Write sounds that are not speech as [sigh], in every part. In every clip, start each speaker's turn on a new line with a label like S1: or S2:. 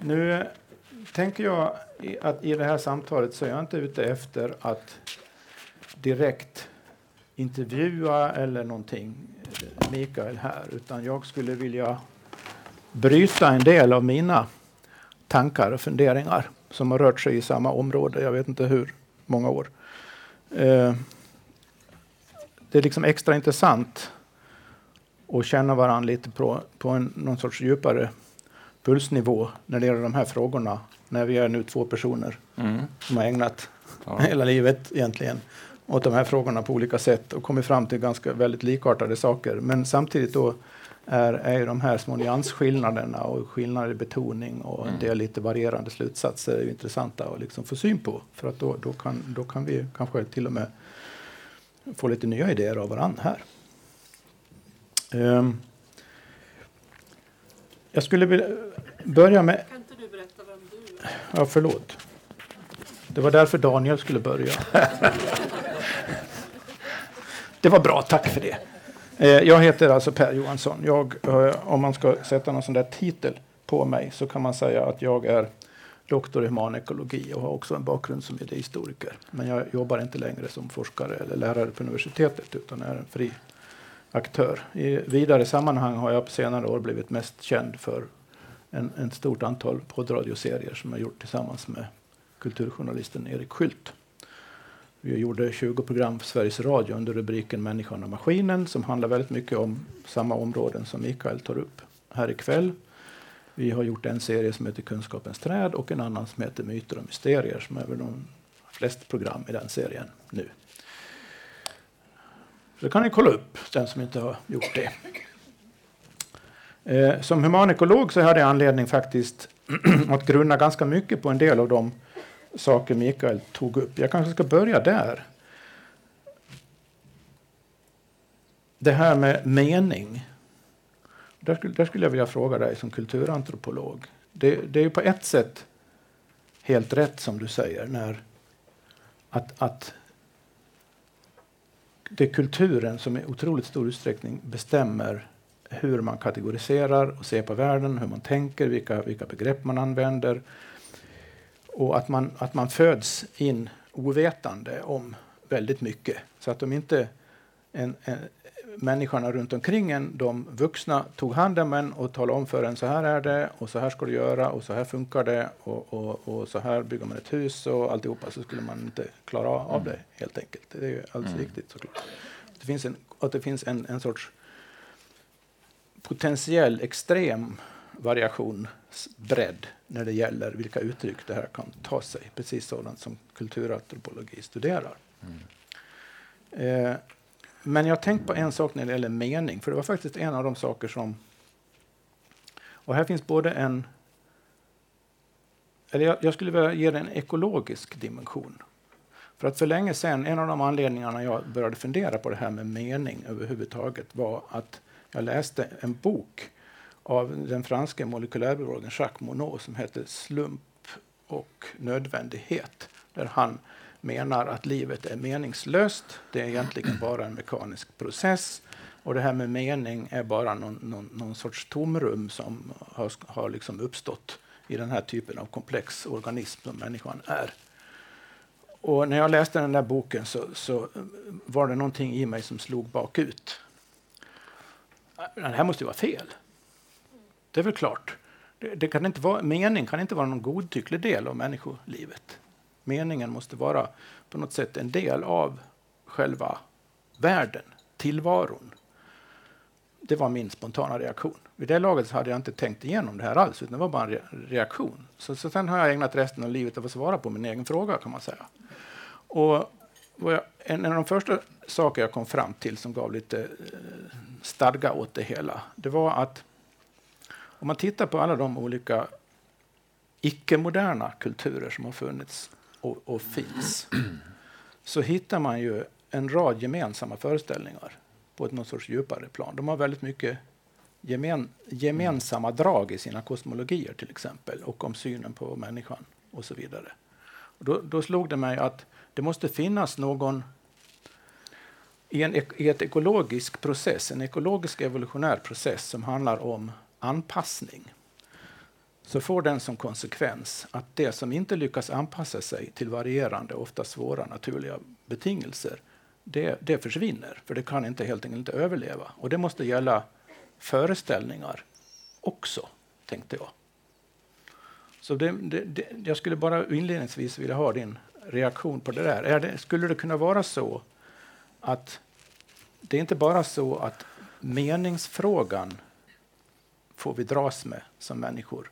S1: nu tänker jag att i det här samtalet så är jag inte ute efter att direkt intervjua eller någonting Mikael här, utan jag skulle vilja bryta en del av mina tankar och funderingar som har rört sig i samma område, jag vet inte hur många år. Eh, det är liksom extra intressant att känna varandra lite på, på en, någon sorts djupare pulsnivå när det gäller de här frågorna. När vi är nu två personer mm. som har ägnat ja. [laughs] hela livet egentligen åt de här frågorna på olika sätt och kommit fram till ganska väldigt likartade saker. Men samtidigt då är, är de här små nyansskillnaderna och skillnader i betoning och mm. del lite varierande slutsatser är intressanta att liksom få syn på. För att då, då, kan, då kan vi kanske till och med få lite nya idéer av varandra här. Um, jag skulle vilja börja med...
S2: Kan inte du berätta vem du
S1: är? Ja, förlåt. Det var därför Daniel skulle börja. det var bra, tack för det. Eh, jag heter alltså Per Johansson. Jag, eh, om man ska sätta någon sån där titel på mig så kan man säga att jag är doktor i humanekologi och har också en bakgrund som idéhistoriker. Men jag jobbar inte längre som forskare eller lärare på universitetet utan är en fri aktör. I vidare sammanhang har jag på senare år blivit mest känd för en, en stort antal poddradioserier som jag gjort tillsammans med kulturjournalisten Erik Skylt. Vi gjorde 20 program för Sveriges Radio under rubriken Människan och maskinen som handlar väldigt mycket om samma områden som Mikael tar upp här ikväll. Vi har gjort en serie som heter Kunskapens träd och en annan som heter Myter och mysterier som är väl de flest program i den serien nu. Så det kan ni kolla upp, den som inte har gjort det. Eh, som humanekolog så hade jag anledning faktiskt [clears throat] att grunna ganska mycket på en del av de saker Mikael tog upp. Jag kanske ska börja där. Det här med mening. Där skulle, där skulle jag vilja fråga dig som kulturantropolog. Det, det är ju på ett sätt helt rätt som du säger när att, att det är kulturen som i otroligt stor utsträckning bestämmer hur man kategoriserar och ser på världen, hur man tänker, vilka, vilka begrepp man använder. Och att man, att man föds in ovetande om väldigt mycket. Så att om inte en, en, människorna runt omkring en, de vuxna, tog hand om en och talade om för en så här är det och så här ska du göra och så här funkar det och, och, och så här bygger man ett hus och alltihopa så skulle man inte klara av mm. det helt enkelt. Det är ju alldeles mm. riktigt såklart. Det finns en, att det finns en, en sorts potentiell extrem variationsbredd när det gäller vilka uttryck det här kan ta sig. Precis sådant som kulturantropologi studerar. Mm. Eh, men jag har tänkt på en sak när det gäller mening, för det var faktiskt en av de saker som... Och här finns både en... Eller jag, jag skulle vilja ge det en ekologisk dimension. För att för länge sedan, en av de anledningarna jag började fundera på det här med mening överhuvudtaget var att jag läste en bok av den franske molekylärbiologen Jacques Monod som heter Slump och nödvändighet. Där han menar att livet är meningslöst. Det är egentligen bara en mekanisk process. Och det här med mening är bara någon, någon, någon sorts tomrum som har, har liksom uppstått i den här typen av komplex organism som människan är. Och när jag läste den där boken så, så eh, var det någonting i mig som slog bakut. Det här måste ju vara fel. Det är väl klart. Det, det, kan inte vara, mening kan inte vara någon godtycklig del av människolivet. Meningen måste vara på något sätt en del av själva världen, tillvaron. Det var min spontana reaktion. Vid det laget hade jag inte tänkt igenom det här alls, utan det var bara en reaktion. Så, så sen har jag ägnat resten av livet åt att svara på min egen fråga, kan man säga. Och jag, en, en av de första saker jag kom fram till som gav lite eh, stadga åt det hela, det var att om man tittar på alla de olika icke-moderna kulturer som har funnits och, och, finns så hittar man ju en rad gemensamma föreställningar på ett något sorts djupare plan. De har väldigt mycket gemen, gemensamma drag i sina kosmologier till exempel och om synen på människan och så vidare. Och då, då slog det mig att det måste finnas någon i en i ett ekologisk process, en ekologisk evolutionär process som handlar om anpassning så får den som konsekvens att det som inte lyckas anpassa sig till varierande, ofta svåra naturliga betingelser, det, det försvinner, för det kan inte helt enkelt inte överleva. Och det måste gälla föreställningar också, tänkte jag. Så det, det, det, jag skulle bara inledningsvis vilja ha din reaktion på det där. Är det, skulle det kunna vara så att det är inte bara så att meningsfrågan får vi dras med som människor,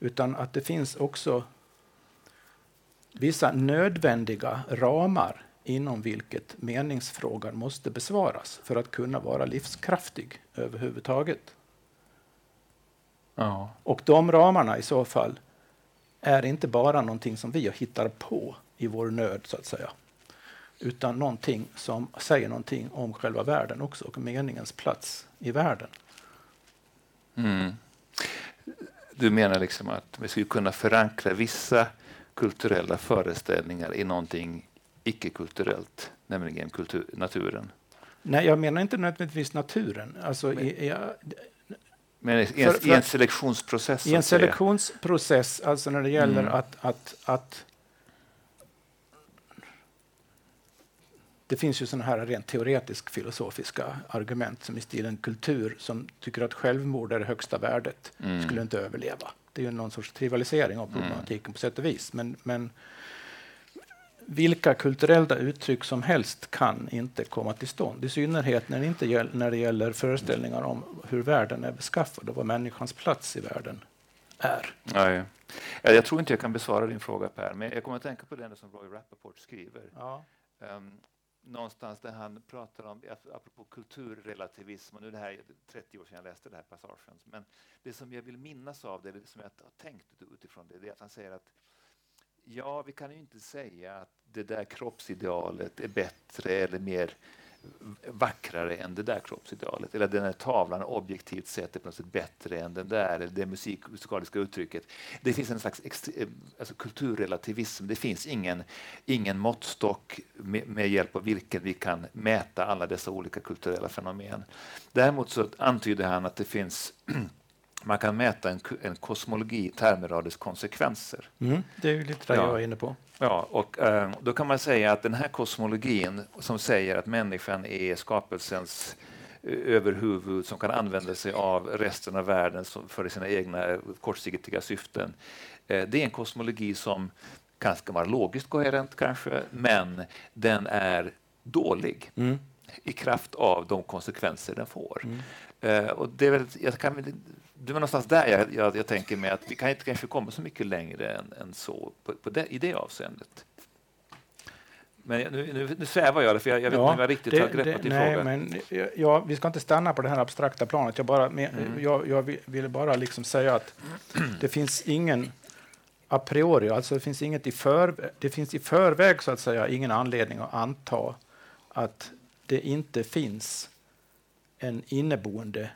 S1: utan att det finns också vissa nödvändiga ramar inom vilket meningsfrågan måste besvaras för att kunna vara livskraftig överhuvudtaget. Ja. Och de ramarna i så fall är inte bara någonting som vi hittar på i vår nöd, så att säga. Utan någonting som säger någonting om själva världen också och meningens plats i världen.
S2: Mm. Du menar liksom att vi skulle kunna förankra vissa kulturella föreställningar i någonting icke-kulturellt, nämligen kultur, naturen?
S1: Nej, jag menar inte nödvändigtvis naturen. Alltså,
S2: men,
S1: i, i,
S2: men i, en, för, för, i en selektionsprocess?
S1: I en selektionsprocess, alltså när det gäller mm. att, att, att Det finns ju sådana här rent teoretisk filosofiska argument som i stilen kultur som tycker att självmord är det högsta värdet, mm. skulle inte överleva. Det är ju någon sorts trivialisering av mm. problematiken mm. på sätt och vis. Men, men vilka kulturella uttryck som helst kan inte komma till stånd. I synnerhet när det, inte gäll, när det gäller föreställningar om hur världen är beskaffad och vad människans plats i världen är.
S2: Ja, ja. Jag tror inte jag kan besvara din fråga Per, men jag kommer att tänka på det som Roy Rappaport skriver. Ja. Um, någonstans där han pratar om, apropå kulturrelativism, och nu är det här 30 år sedan jag läste det här passagen, men det som jag vill minnas av det, det som jag har tänkt utifrån det, det är att han säger att ja, vi kan ju inte säga att det där kroppsidealet är bättre eller mer vackrare än det där kroppsidealet. Eller den här tavlan objektivt sett är på något sätt bättre än den där, eller det musik, musikaliska uttrycket. Det finns en slags eh, alltså kulturrelativism. Det finns ingen, ingen måttstock med, med, hjälp av vilken vi kan mäta alla dessa olika kulturella fenomen. Däremot så antyder han att det finns [clears throat] man kan mäta en, en kosmologi i termer av dess konsekvenser.
S1: Mm, det är ju lite det ja. jag är inne på.
S2: Ja, och eh, då kan man säga att den här kosmologin som säger att människan är skapelsens eh, överhuvud som kan använda sig av resten av världen för sina egna kortsiktiga syften. Eh, det är en kosmologi som kanske vara logiskt koherent kanske, men den är dålig mm. i kraft av de konsekvenser den får. Mm. Uh, och det är väl, jag kan det var någonstans där jag, jag, jag, tänker mig att vi kan inte kanske komma så mycket längre än, än så på, på det, i det avseendet. Men nu, nu, nu svävar jag, för jag, jag vet inte om jag riktigt det, har greppat i frågan.
S1: Men, ja, vi ska inte stanna på det här abstrakta planet. Jag, bara, med, mm. jag, jag vill bara liksom säga att det finns ingen a priori, alltså det finns inget i förväg, det finns i förväg så att säga ingen anledning att anta att det inte finns en inneboende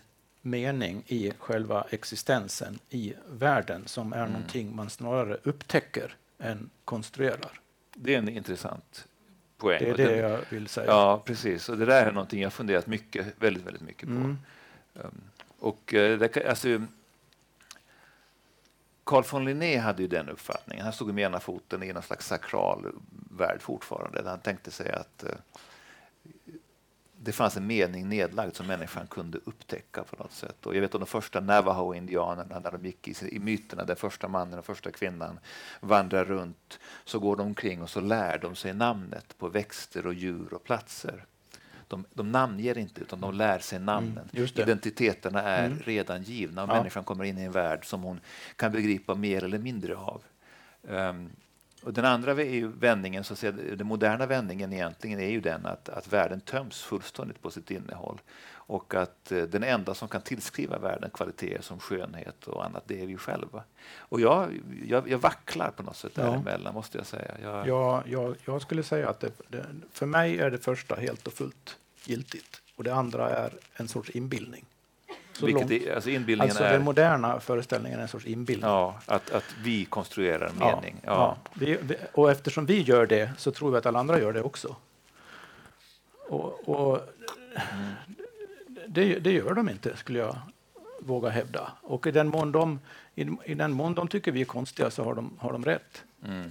S1: mening i själva existensen i världen som är mm. någonting man snarare upptäcker än konstruerar.
S2: Det är en intressant poäng.
S1: Det är det jag vill säga.
S2: Ja, precis. Och det där är någonting jag funderat mycket, väldigt, väldigt mycket på. Mm. Um, och uh, det, alltså, Carl von Linné hade ju den uppfattningen. Han stod med ena foten i någon slags sakral värld fortfarande. Han tänkte sig att uh, det fanns en mening nedlagd som människan kunde upptäcka på något sätt. Och jag vet att de första Navajo-indianerna, när de gick i, i myterna, den första mannen och första kvinnan vandrar runt, så går de omkring och så lär de sig namnet på växter och djur och platser. De, de namnger inte, utan de lär sig mm, namnen. Mm, Identiteterna är mm. redan givna och ja. människan kommer in i en värld som hon kan begripa mer eller mindre av. Um, och den andra vändningen, så att säga, den moderna vändningen egentligen är ju den att, att världen töms fullständigt på sitt innehåll och att eh, den enda som kan tillskriva världen kvaliteter som skönhet och annat, det är vi själva. Och jag, jag, jag vacklar på något sätt ja. däremellan, måste jag säga.
S1: Jag, ja, jag, jag skulle säga att det, det, för mig är det första helt och fullt giltigt och det andra är en sorts inbildning.
S2: Så Vilket är, alltså inbildningen
S1: alltså
S2: är...
S1: Den moderna föreställningen är en sorts inbildning.
S2: Ja, att, att vi konstruerar en mening. Ja, ja.
S1: Vi, vi, och eftersom vi gör det så tror vi att alla andra gör det också. Och, och mm. det, det, gör de inte, skulle jag våga hävda. Och i den mån de, i, i den mån de tycker vi är konstiga så har de, har de rätt.
S2: Mm.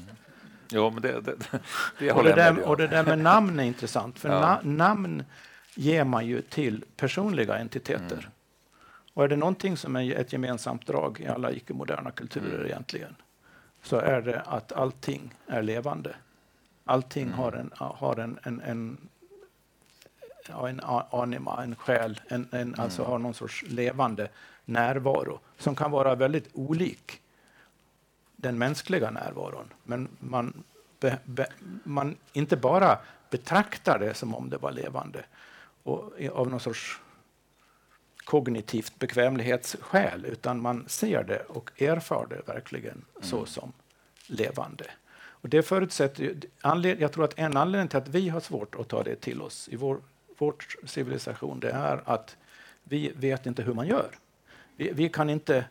S2: Jo, men det, det, [laughs] det
S1: och, det där, och det där med namn är intressant, för [laughs] ja. na, namn ger man ju till personliga entiteter. Mm. Och är det någonting som är ett gemensamt drag i alla icke-moderna kulturer mm. egentligen, så är det att allting är levande. Allting mm. har, en, har en, en, en, ja, en anima, en själ, en, en, mm. alltså har någon sorts levande närvaro som kan vara väldigt olik den mänskliga närvaron. Men man, be, be, man inte bara betraktar det som om det var levande och av någon sorts kognitivt bekvämlighetsskäl, utan man ser det och erfar det verkligen mm. så som levande. Och det förutsätter jag tror att en anledning till att vi har svårt att ta det till oss i vår vårt civilisation, det är att vi vet inte hur man gör. Vi, vi kan inte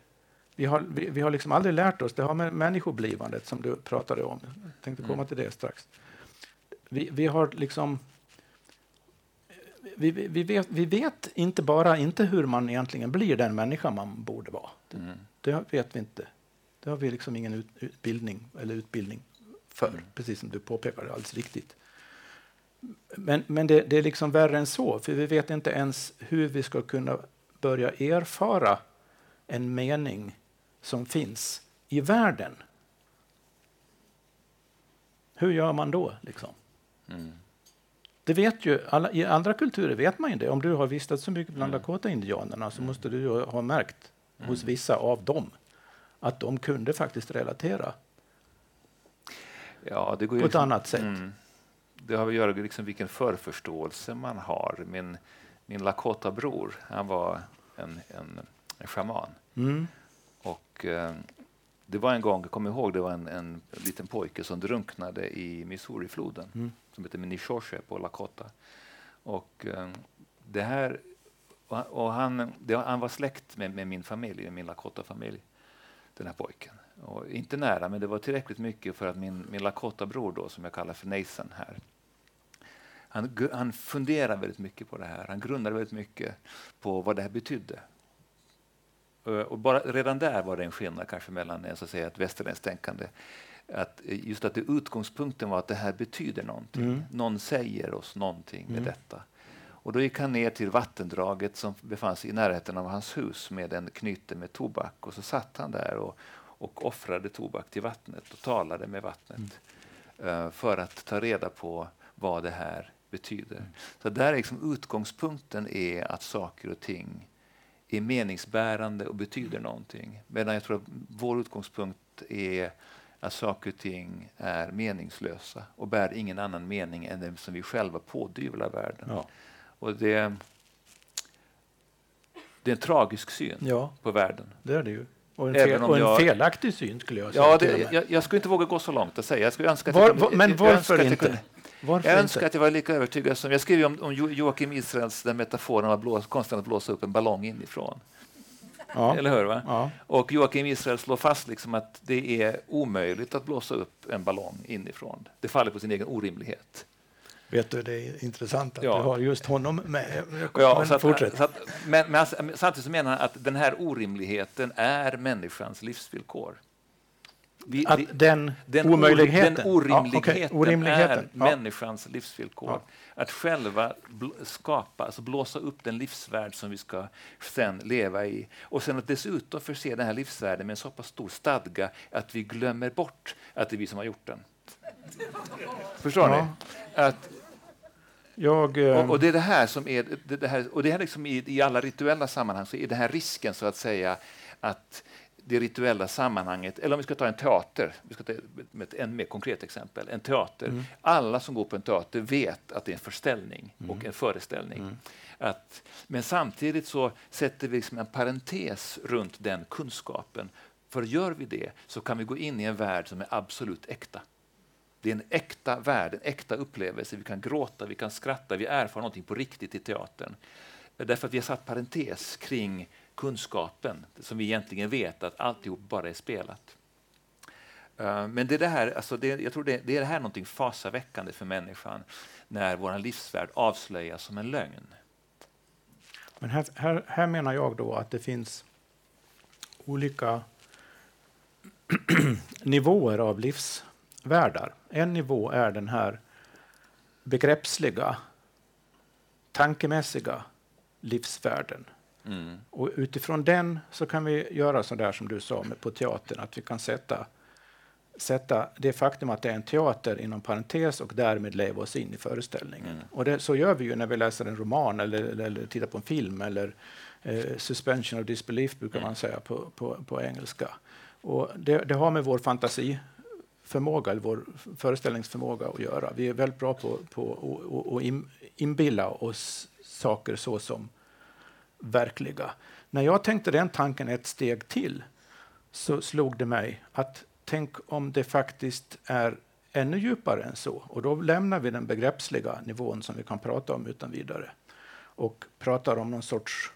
S1: vi har, vi, vi, har liksom aldrig lärt oss, det har med människoblivandet som du pratade om, jag tänkte komma mm. till det strax. Vi, vi har liksom vi, vi, vet, vi vet inte bara inte hur man egentligen blir den människa man borde vara. Mm. Det, vet vi inte. Det har vi liksom ingen ut, utbildning eller utbildning för, mm. precis som du påpekade alldeles riktigt. Men, men det, det, är liksom värre än så, för vi vet inte ens hur vi ska kunna börja erfara en mening som finns i världen. Hur gör man då? Liksom? Mm. Det vet ju, alla, I andra kulturer vet man ju det. Om du har vistats så mycket bland mm. Lakota-indianerna så måste du ha märkt mm. hos vissa av dem att de kunde faktiskt relatera
S2: ja, det går
S1: på ett annat sätt.
S2: Mm. Det har att göra med liksom vilken förförståelse man har. Min, min Lakota-bror, han var en, en, en shaman. Mm. Och, eh, det var en gång, kommer ihåg, det var en, en liten pojke som drunknade i Missourifloden mm som heter Minishoshe på Lakota. Och, eh, det här, och han, det, han var släkt med, med min familj, min Lakota-familj, den här pojken. Och inte nära, men det var tillräckligt mycket för att min, min Lakota-bror, då, som jag kallar för Nathan här, han, han funderade väldigt mycket på det här. Han grundade väldigt mycket på vad det här betydde. Eh, och bara, redan där var det en skillnad kanske mellan så att säga, ett västerländskt tänkande. Att just att det, utgångspunkten var att det här betyder någonting. Mm. Någon säger oss någonting med mm. detta. Och då gick han ner till vattendraget som befann sig i närheten av hans hus med en knyte med tobak. Och så satt han där och, och offrade tobak till vattnet och talade med vattnet mm. uh, för att ta reda på vad det här betyder. Mm. Så där är liksom utgångspunkten är att saker och ting är meningsbärande och betyder någonting. Medan jag tror att vår utgångspunkt är att saker och ting är meningslösa och bär ingen annan mening än den som vi själva pådyvlar världen. Ja. Och det, det är en tragisk syn ja, på världen.
S1: Det är det ju. Och en, fel, och en jag, felaktig syn skulle jag säga.
S2: Ja, det, jag, jag, skulle inte våga gå så långt att säga. Jag skulle önska att
S1: var, jag, men varför inte?
S2: Varför jag önskar inte? att jag var lika övertygad som... Jag skrev om, om Joakim Israels den metaforen av blås, konsten att blåsa upp en ballong inifrån. Ja. Eller hur? Va? Ja. Och Joakim Israel slår fast liksom att det är omöjligt att blåsa upp en ballong inifrån. Det faller på sin egen orimlighet.
S1: Vet du, det är intressant att ja. du har just honom med.
S2: Ja, men, så att, fortsätt. Så att, men, men alltså, samtidigt så menar han att den här orimligheten är människans livsvillkor.
S1: Vi, att den, den omöjligheten,
S2: den orimligheten, ja, okay. orimligheten. är ja. människans livsvillkor. Ja. Att själva skapa, alltså blåsa upp den livsvärld som vi ska sen leva i. Och sen att dessutom förse den här livsvärlden med en så pass stor stadga att vi glömmer bort att det är vi som har gjort den. Förstår ni? Att, jag, och, och, det är det här som är, det, det här, och det är liksom i, i alla rituella sammanhang så är det här risken så att säga att det rituella sammanhanget, eller om vi ska ta en teater, vi ska ta ett än mer konkret exempel, en teater. Mm. Alla som går på en teater vet att det är en förställning mm. och en föreställning. Mm. Att, men samtidigt så sätter vi liksom en parentes runt den kunskapen. För gör vi det så kan vi gå in i en värld som är absolut äkta. Det är en äkta värld, en äkta upplevelse. Vi kan gråta, vi kan skratta, vi erfar någonting på riktigt i teatern. Därför att vi har satt parentes kring kunskapen som vi egentligen vet att alltihop bara är spelat. Eh, men det, är det, här, alltså det, jag tror det, det är det här någonting fasaväckande för människan när vår livsvärld avslöjas som en lögn.
S1: Men här, här, här menar jag då att det finns olika [clears throat] nivåer av livsvärldar. En nivå är den här begreppsliga, tankemässiga livsvärlden. Mm. Och utifrån den så kan vi göra så där som du sa med på teatern, att vi kan sätta, sätta det faktum att det är en teater inom parentes och därmed leva oss in i föreställningen. Mm. Och det, så gör vi ju när vi läser en roman eller, eller, eller tittar på en film eller eh, suspension of disbelief brukar mm. man säga på, på, på engelska. Och det, det, har med vår förmåga, eller vår föreställningsförmåga att göra. Vi är väldigt bra på, på att inbilla oss saker så som verkliga. När jag tänkte den tanken ett steg till så slog det mig att tänk om det faktiskt är ännu djupare än så. Och då lämnar vi den begreppsliga nivån som vi kan prata om utan vidare och pratar om någon sorts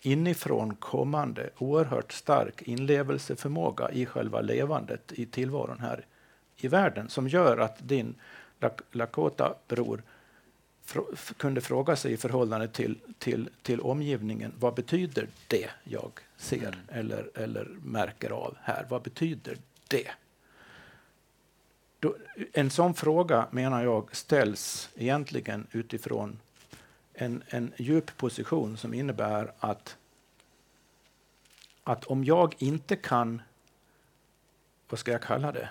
S1: inifrån kommande oerhört stark inlevelseförmåga i själva levandet i tillvaron här i världen som gör att din Lakota-bror kunde fråga sig i förhållande till, till, till omgivningen, vad betyder det jag ser mm. eller, eller märker av här? Vad betyder det? Då, en sån fråga, menar jag, ställs egentligen utifrån en, en djup position som innebär att, att om jag inte kan, vad ska jag kalla det?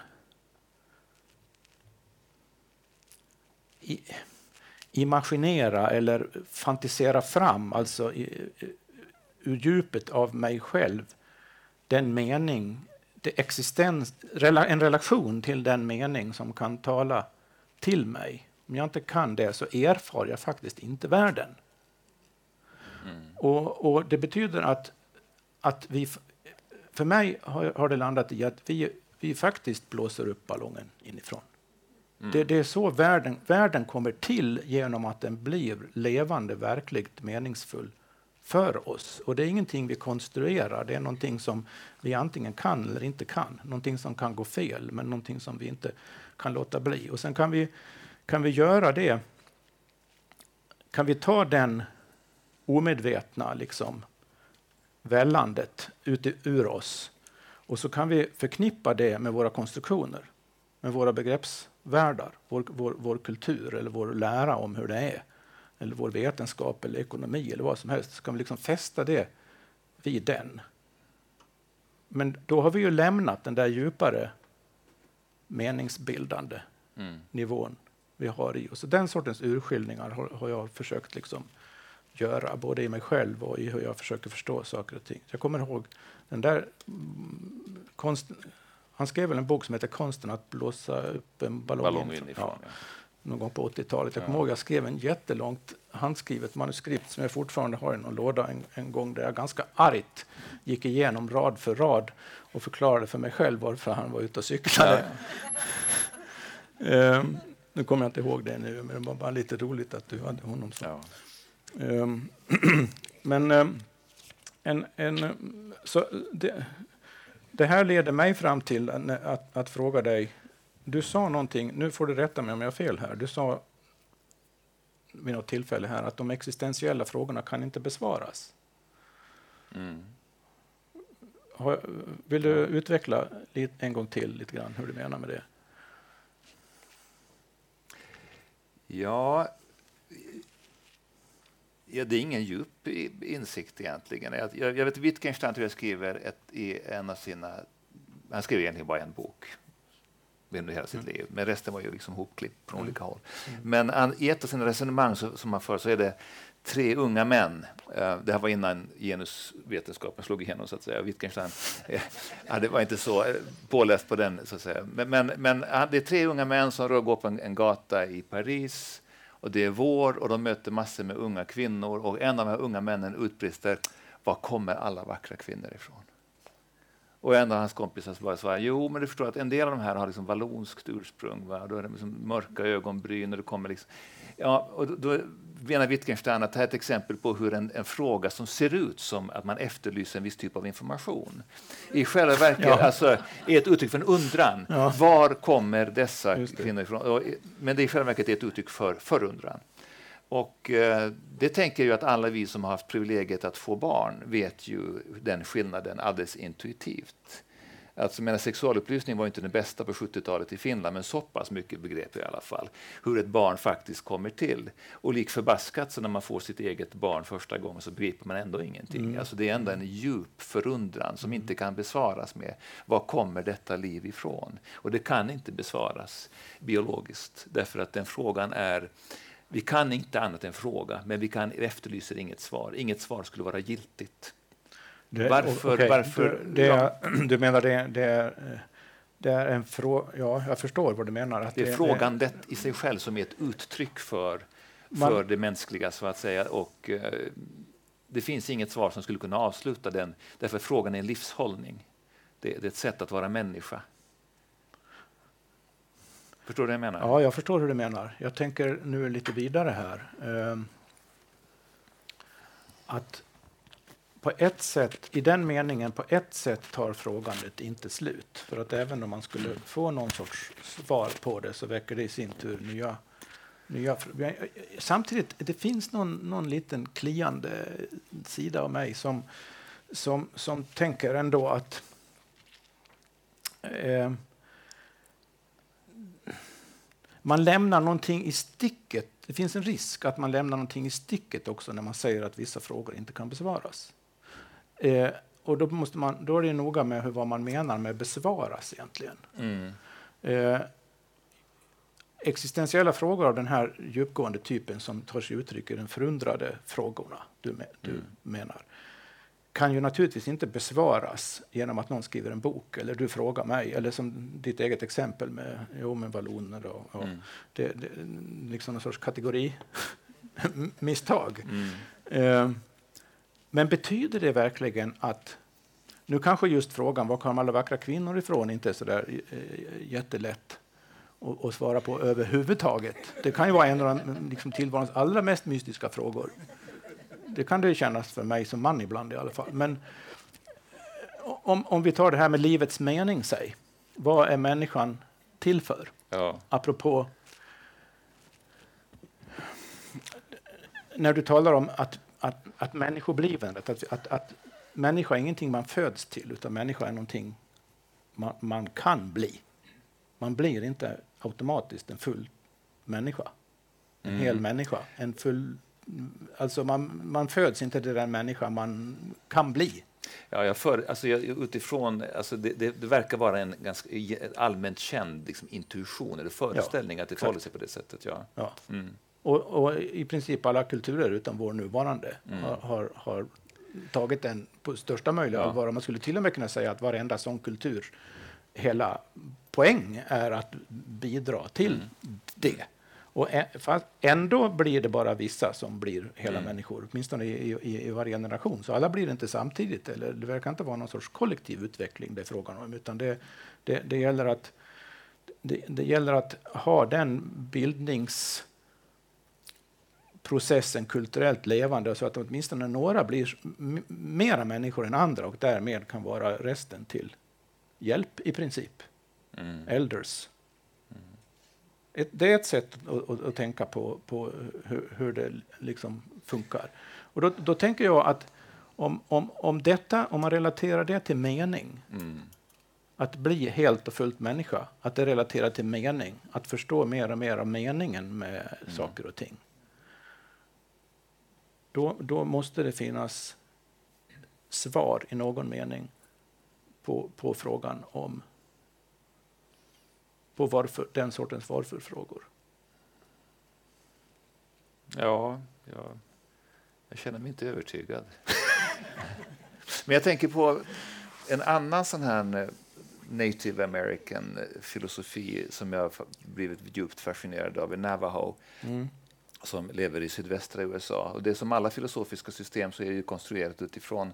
S1: Imaginera eller fantisera fram, alltså i, ur djupet av mig själv, den mening, det existens, en relation till den mening som kan tala till mig. Om jag inte kan det så erfar jag faktiskt inte världen. Mm. Och, och, det betyder att, att vi, för mig har, har det landat i att vi, vi faktiskt blåser upp ballongen inifrån. Mm. Det, det, är så världen, världen kommer till genom att den blir levande, verkligt meningsfull för oss. Och det är ingenting vi konstruerar, det är någonting som vi antingen kan eller inte kan. Någonting som kan gå fel, men någonting som vi inte kan låta bli. Och sen kan vi, kan vi göra det, kan vi ta den omedvetna liksom, vällandet ut ur oss och så kan vi förknippa det med våra konstruktioner, med våra begrepps världar, vår, vår, vår kultur eller vår lära om hur det är, eller vår vetenskap eller ekonomi eller vad som helst, så kan vi liksom fästa det vid den. Men då har vi ju lämnat den där djupare meningsbildande mm. nivån vi har i oss. Den sortens urskiljningar har, har, jag försökt liksom göra, både i mig själv och i hur jag försöker förstå saker och ting. Jag kommer ihåg den där konst, han skrev väl en bok som heter Konsten att blåsa upp en ballong, ballong inifrån. inifrån ja. Någon gång på 80-talet. Jag kommer ihåg jag skrev en jättelångt handskrivet manuskript som jag fortfarande har i någon låda en, en gång där jag ganska argt gick igenom rad för rad och förklarade för mig själv varför han var ute och cyklade. Um, [laughs] nu kommer jag inte ihåg det nu, men det var bara lite roligt att du hade honom så. Um, [clears throat] men um, en, en, så det, det här leder mig fram till att, att, fråga dig. Du sa någonting, nu får du rätta mig om jag har fel här. Du sa vid något tillfälle här att de existentiella frågorna kan inte besvaras. Mm. Vill du utveckla en gång till lite grann hur du menar med det?
S2: Ja, Ja, det är ingen djup insikt egentligen. Jag, jag vet Wittgenstein tror jag skriver ett, i en av sina... Han skrev egentligen bara en bok under hela sitt mm. liv, men resten var ju liksom hopklippt från mm. olika håll. Mm. Men han, i ett av sina resonemang så, som han för så är det tre unga män. Uh, det här var innan genusvetenskapen slog igenom, så att säga. Wittgenstein uh, var inte så uh, påläst på den, så att säga. Men, men, men det är tre unga män som rör går på en, en gata i Paris och det är vår och de möter massor med unga kvinnor och en av de här unga männen utbrister var kommer alla vackra kvinnor ifrån? Och en av hans kompisar bara svarar, jo men du förstår att en del av de här har liksom vallonskt ursprung. Va? Då är det liksom mörka ögonbryn och det kommer liksom... Ja, och då, då menar Wittgenstein att det här är ett exempel på hur en, en, fråga som ser ut som att man efterlyser en viss typ av information i själva verket ja. alltså, är ett uttryck för en undran. Ja. Var kommer dessa kvinnor ifrån? Men det är i själva verket ett uttryck för förundran. Och eh, det tänker jag att alla vi som har haft privilegiet att få barn vet ju den skillnaden alldeles intuitivt. Alltså, menar, sexualupplysning var inte den bästa på 70-talet i Finland, men så pass mycket begrep i alla fall hur ett barn faktiskt kommer till. Och lik förbaskat, så när man får sitt eget barn första gången så begriper man ändå ingenting. Mm. Alltså, det är ändå en djup förundran som mm. inte kan besvaras med var kommer detta liv ifrån? Och det kan inte besvaras biologiskt, därför att den frågan är vi kan inte annat än fråga, men vi kan efterlyser inget svar. Inget svar skulle vara giltigt.
S1: Det, varför? Okay. varför det, ja. [clears throat] Du menar det, det är, det är en fråga? Ja, jag förstår vad du menar.
S2: Att det är det, frågandet i sig själv som är ett uttryck för, man, för det mänskliga, så att säga. Och, eh, det finns inget svar som skulle kunna avsluta den, därför frågan är en livshållning. Det, det är ett sätt att vara människa. Förstår du vad jag menar?
S1: Ja, jag förstår hur du menar. Jag tänker nu lite vidare här. Eh, att på ett sätt, i den meningen, på ett sätt tar frågandet inte slut. För att även om man skulle få någon sorts svar på det så väcker det i sin tur nya nya Samtidigt, det finns någon, någon liten kliande sida av mig som, som, som tänker ändå att eh, man lämnar någonting i sticket. Det finns en risk att man lämnar någonting i sticket också när man säger att vissa frågor inte kan besvaras. Eh, och då, måste man, då är det noga med hur, vad man menar med besvaras egentligen. Mm. Eh, existentiella frågor av den här djupgående typen som tar sig uttryck i de förundrade frågorna du, du mm. menar kan ju naturligtvis inte besvaras genom att någon skriver en bok eller du frågar mig eller som ditt eget exempel med, jo, balloner och, och mm. det, det, liksom någon sorts kategorimisstag. [laughs] Mm. Eh, men betyder det verkligen att nu kanske just frågan var kommer alla vackra kvinnor ifrån inte är så där eh, jättelätt att, att svara på överhuvudtaget. Det kan ju vara en av de liksom, tillvarons allra mest mystiska frågor. Det kan det kännas för mig som man ibland i alla fall. Men om, om vi tar det här med livets mening, säg. Vad är människan till för? Ja. Apropå när du talar om att att, att människoblivandet, att, att, att människa är ingenting man föds till, utan människa är någonting man, man kan bli. Man blir inte automatiskt en full människa. En mm. hel människa. En full, alltså man, man föds inte till den människa man kan bli.
S2: Ja, jag för, alltså jag, utifrån, alltså det, det, det, verkar vara en ganska allmänt känd liksom, intuition eller föreställning ja, att det förhåller sig på det sättet. Ja. ja. Mm.
S1: Och, och, i princip alla kulturer utom vår nuvarande mm. har, har, har, tagit den på största möjliga ja. allvar. Man skulle till och med kunna säga att varenda sån kultur, hela poäng är att bidra till mm. det. Och ändå blir det bara vissa som blir hela mm. människor, åtminstone i, i, i varje generation. Så alla blir inte samtidigt, eller det verkar inte vara någon sorts kollektiv utveckling det är frågan om, utan det, det, det gäller att det, det, gäller att ha den bildnings processen kulturellt levande så att åtminstone några blir mera människor än andra och därmed kan vara resten till hjälp i princip. Mm. Elders. Mm. det är ett sätt att, att, att tänka på, på hur, hur, det liksom funkar. Och då, då, tänker jag att om, om, om, detta, om man relaterar det till mening, mm. att bli helt och fullt människa, att det relaterar till mening, att förstå mer och mer av meningen med mm. saker och ting då, då måste det finnas svar i någon mening på, på frågan om på varför, den sortens varför-frågor.
S2: Ja, ja, jag känner mig inte övertygad. [laughs] Men jag tänker på en annan sån här eh, native american eh, filosofi som jag blivit djupt fascinerad av i Navajo. Mm som lever i sydvästra USA. Och det är som alla filosofiska system så är det konstruerat utifrån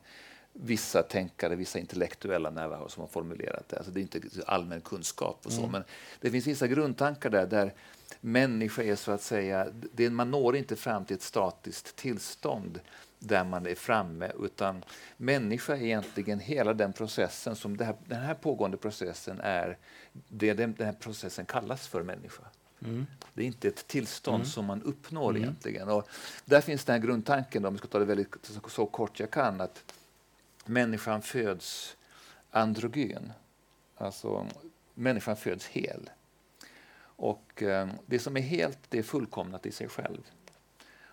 S2: vissa tänkare, vissa intellektuella närvaro som har formulerat det. Alltså det är inte allmän kunskap och så, mm. men det finns vissa grundtankar där, där människa är så att säga, det, man når inte fram till ett statiskt tillstånd där man är framme, utan människa är egentligen hela den processen som här, den här pågående processen är, det den, den här processen kallas för människa. Mm. Det är inte ett tillstånd mm. som man uppnår
S1: Mm.
S2: egentligen. Och där finns den här grundtanken, om vi ska ta det väldigt så, så kort jag kan, att människan föds androgyn. Alltså, människan föds hel. Och eh, det som är helt, det är fullkomnat i sig själv.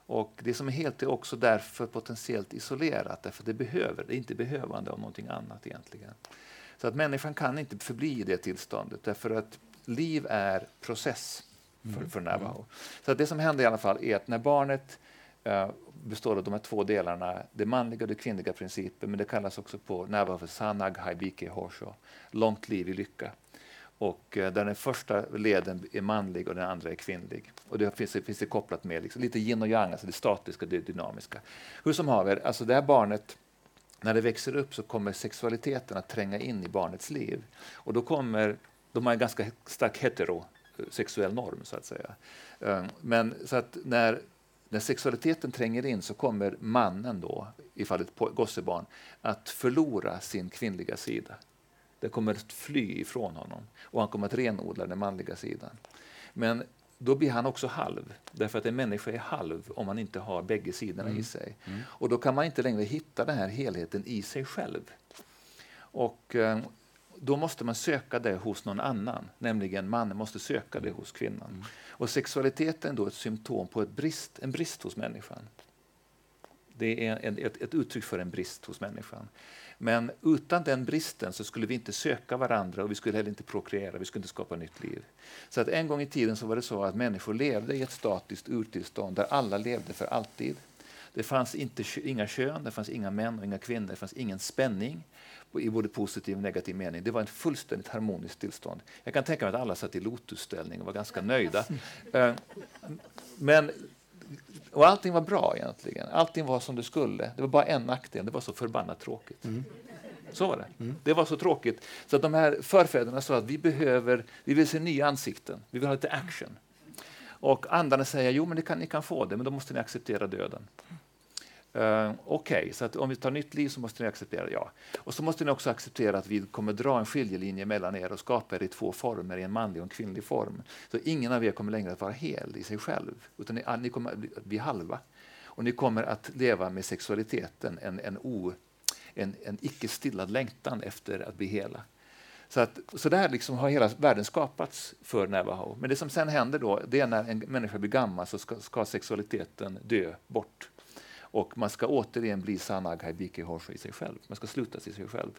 S2: Och det som är helt är också därför potentiellt isolerat, därför det behöver, det är inte behövande av någonting annat egentligen. Så att människan kan inte förbli i det tillståndet, därför att liv är process för, mm. för Navajo. Mm. Så det som händer i alla fall är att när barnet uh, består av de här två delarna, det manliga och det kvinnliga principen, men det kallas också på Navajo för Sanag Haibike Horsho, långt liv i lycka och eh, där den första leden är manlig och den andra är kvinnlig. Och det finns, finns det kopplat med liksom, lite yin och yang, alltså det statiska och det dynamiska. Hur som haver, alltså det här barnet, när det växer upp så kommer sexualiteten att tränga in i barnets liv. Och då kommer, de har en ganska stark heterosexuell norm så att säga. Eh, men så att när, när sexualiteten tränger in så kommer mannen då, i fallet gossebarn, att förlora sin kvinnliga sida. Det kommer att fly ifrån honom och han kommer att renodla den manliga sidan. Men då blir han också halv, därför att en människa är halv om man inte har bägge sidorna mm. i sig. Mm. Och då kan man inte längre hitta den här helheten i sig själv. Och eh, då måste man söka det hos någon annan, nämligen mannen måste söka det hos kvinnan. Mm. Och sexualiteten är då ett symptom på ett brist, en brist hos människan. Det är en, ett, ett uttryck för en brist hos människan. Men utan den bristen så skulle vi inte söka varandra och vi skulle heller inte prokreera, vi skulle inte skapa nytt liv. Så att en gång i tiden så var det så att människor levde i ett statiskt urtillstånd där alla levde för alltid. Det fanns inte, inga kön, det fanns inga män och inga kvinnor, det fanns ingen spänning i både positiv och negativ mening. Det var ett fullständigt harmoniskt tillstånd. Jag kan tänka mig att alla satt i lotusställning och var ganska nöjda. [laughs] Eh, men och allting var bra egentligen. Allting var som det skulle. Det var bara en nackdel, det var så förbannat tråkigt. Mm. Så var det. Mm. Det var så tråkigt. Så att de här förfäderna sa att vi behöver, vi vill se nya ansikten, vi vill ha lite action. Och andarna säger, jo men ni kan, ni kan få det, men då måste ni acceptera döden. Uh, Okej, okay, så att om vi tar nytt liv så måste ni acceptera ja. Och så måste ni också acceptera att vi kommer dra en skiljelinje mellan er och skapa er i två former, i en manlig och en kvinnlig form. Så ingen av er kommer längre att vara hel i sig själv, utan ni, ni kommer att bli halva. Och ni kommer att leva med sexualiteten, en, en, o, en, en icke stillad längtan efter att bli hela. Så, att, så där liksom har hela världen skapats för Navajo. Men det som sen händer då, det är när en människa blir gammal så ska, ska sexualiteten dö bort. Och man ska återigen bli sanag haibiki horsho i sig själv. Man ska sluta i sig själv.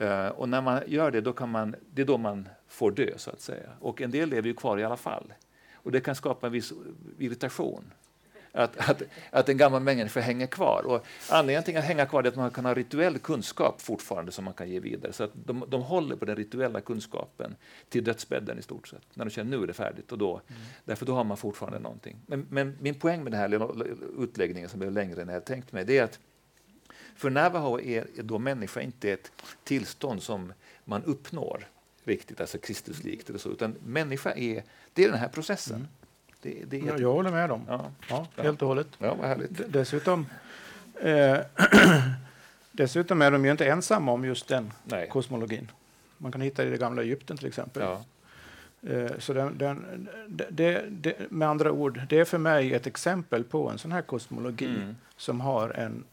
S2: Uh, och när man gör det, då kan man, det är då man får dö, så att säga. Och en del lever ju kvar i alla fall. Och det kan skapa en viss irritation att, att, att en gammal människa hänger kvar. Och anledningen till att hänga kvar är att man kan ha rituell kunskap fortfarande som man kan ge vidare. Så att de, de håller på den rituella kunskapen till dödsbädden i stort sett. När de känner nu är det färdigt. Och då, mm. Därför då har man fortfarande någonting. Men, men min poäng med den här utläggningen som är längre än jag tänkt mig, det är att för Navajo är då människa inte ett tillstånd som man uppnår riktigt, alltså Kristuslikt eller så, utan människa är, det är den här processen. Mm.
S1: Det, det ja, jag håller med dem. Ja. Ja, helt och hållet.
S2: Ja, vad härligt.
S1: Dessutom, eh, [clears throat] dessutom är de ju inte ensamma om just den Nej. kosmologin. Man kan hitta det i det gamla Egypten till exempel. Ja. Eh, så den, den, det, det, med andra ord, det är för mig ett exempel på en sån här kosmologi mm. som har en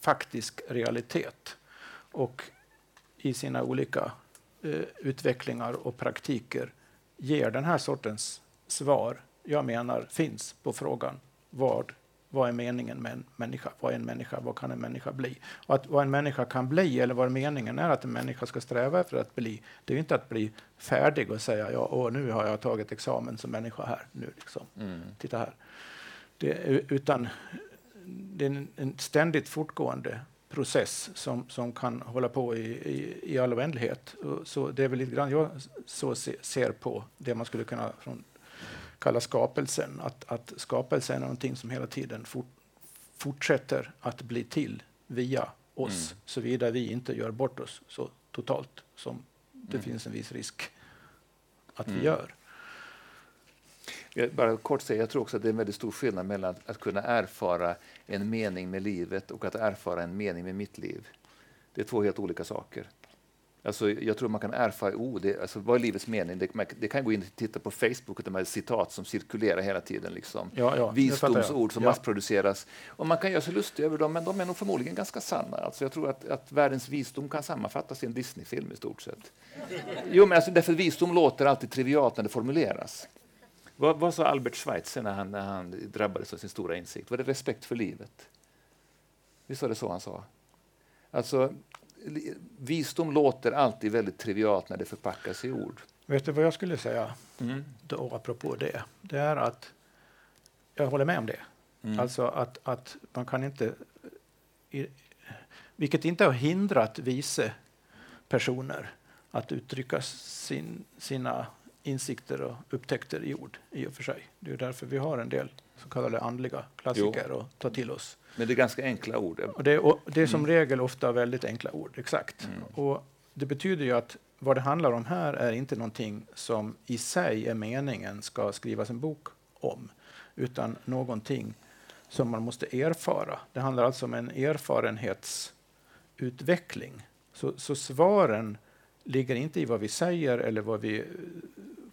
S1: faktisk realitet och i sina olika eh, utvecklingar och praktiker ger den här sortens svar jag menar finns på frågan vad, vad är meningen med en människa? Vad är en människa? Vad kan en människa bli? Och att vad en människa kan bli, eller vad meningen är att en människa ska sträva efter att bli, det är inte att bli färdig och säga ja, åh, nu har jag tagit examen som människa här. Nu liksom. Mm. Titta här. Det, utan det är en, ständigt fortgående process som, som kan hålla på i, i, i all oändlighet. Så det är väl lite grann jag så se, ser på det man skulle kunna från kallar skapelsen. Att, att skapelsen är någonting som hela tiden fort, fortsätter att bli till via oss, mm. såvida vi inte gör bort oss så totalt som det mm. finns en viss risk att mm. vi gör.
S2: Jag bara kort säga, jag tror också att det är en väldigt stor skillnad mellan att kunna erfara en mening med livet och att erfara en mening med mitt liv. Det är två helt olika saker. Alltså, jag tror man kan ord. Det, alltså, vad är livets mening? Det, man, det kan gå in och titta på Facebook, och de här citat som cirkulerar hela tiden. Liksom.
S1: Ja, ja,
S2: Visdomsord som
S1: ja.
S2: massproduceras. Och man kan göra sig lustig över dem, men de är nog förmodligen ganska sanna. Alltså, jag tror att, att världens visdom kan sammanfattas i en Disneyfilm i stort sett. Jo, men alltså, därför visdom låter alltid trivialt när det formuleras. Vad, vad sa Albert Schweitzer när han, när han drabbades av sin stora insikt? Var det respekt för livet? Visst var det så han sa? Alltså, visdom låter alltid väldigt trivialt när det förpackas i ord.
S1: Vet du vad jag skulle säga
S2: Mm.
S1: då, apropå det? Det är att jag håller med om det.
S2: Mm.
S1: Alltså att, att man kan inte... I, vilket inte har hindrat vice personer att uttrycka sin, sina insikter och upptäckter i ord i och för sig. Det är därför vi har en del så kallade andliga klassiker att ta till oss.
S2: Men det är ganska enkla ord.
S1: Och det, är, och det är som
S2: Mm.
S1: regel ofta väldigt enkla ord, exakt.
S2: Mm.
S1: Och det betyder ju att vad det handlar om här är inte någonting som i sig är meningen ska skrivas en bok om, utan någonting som man måste erfara. Det handlar alltså om en erfarenhetsutveckling. Så, så svaren ligger inte i vad vi säger eller vad vi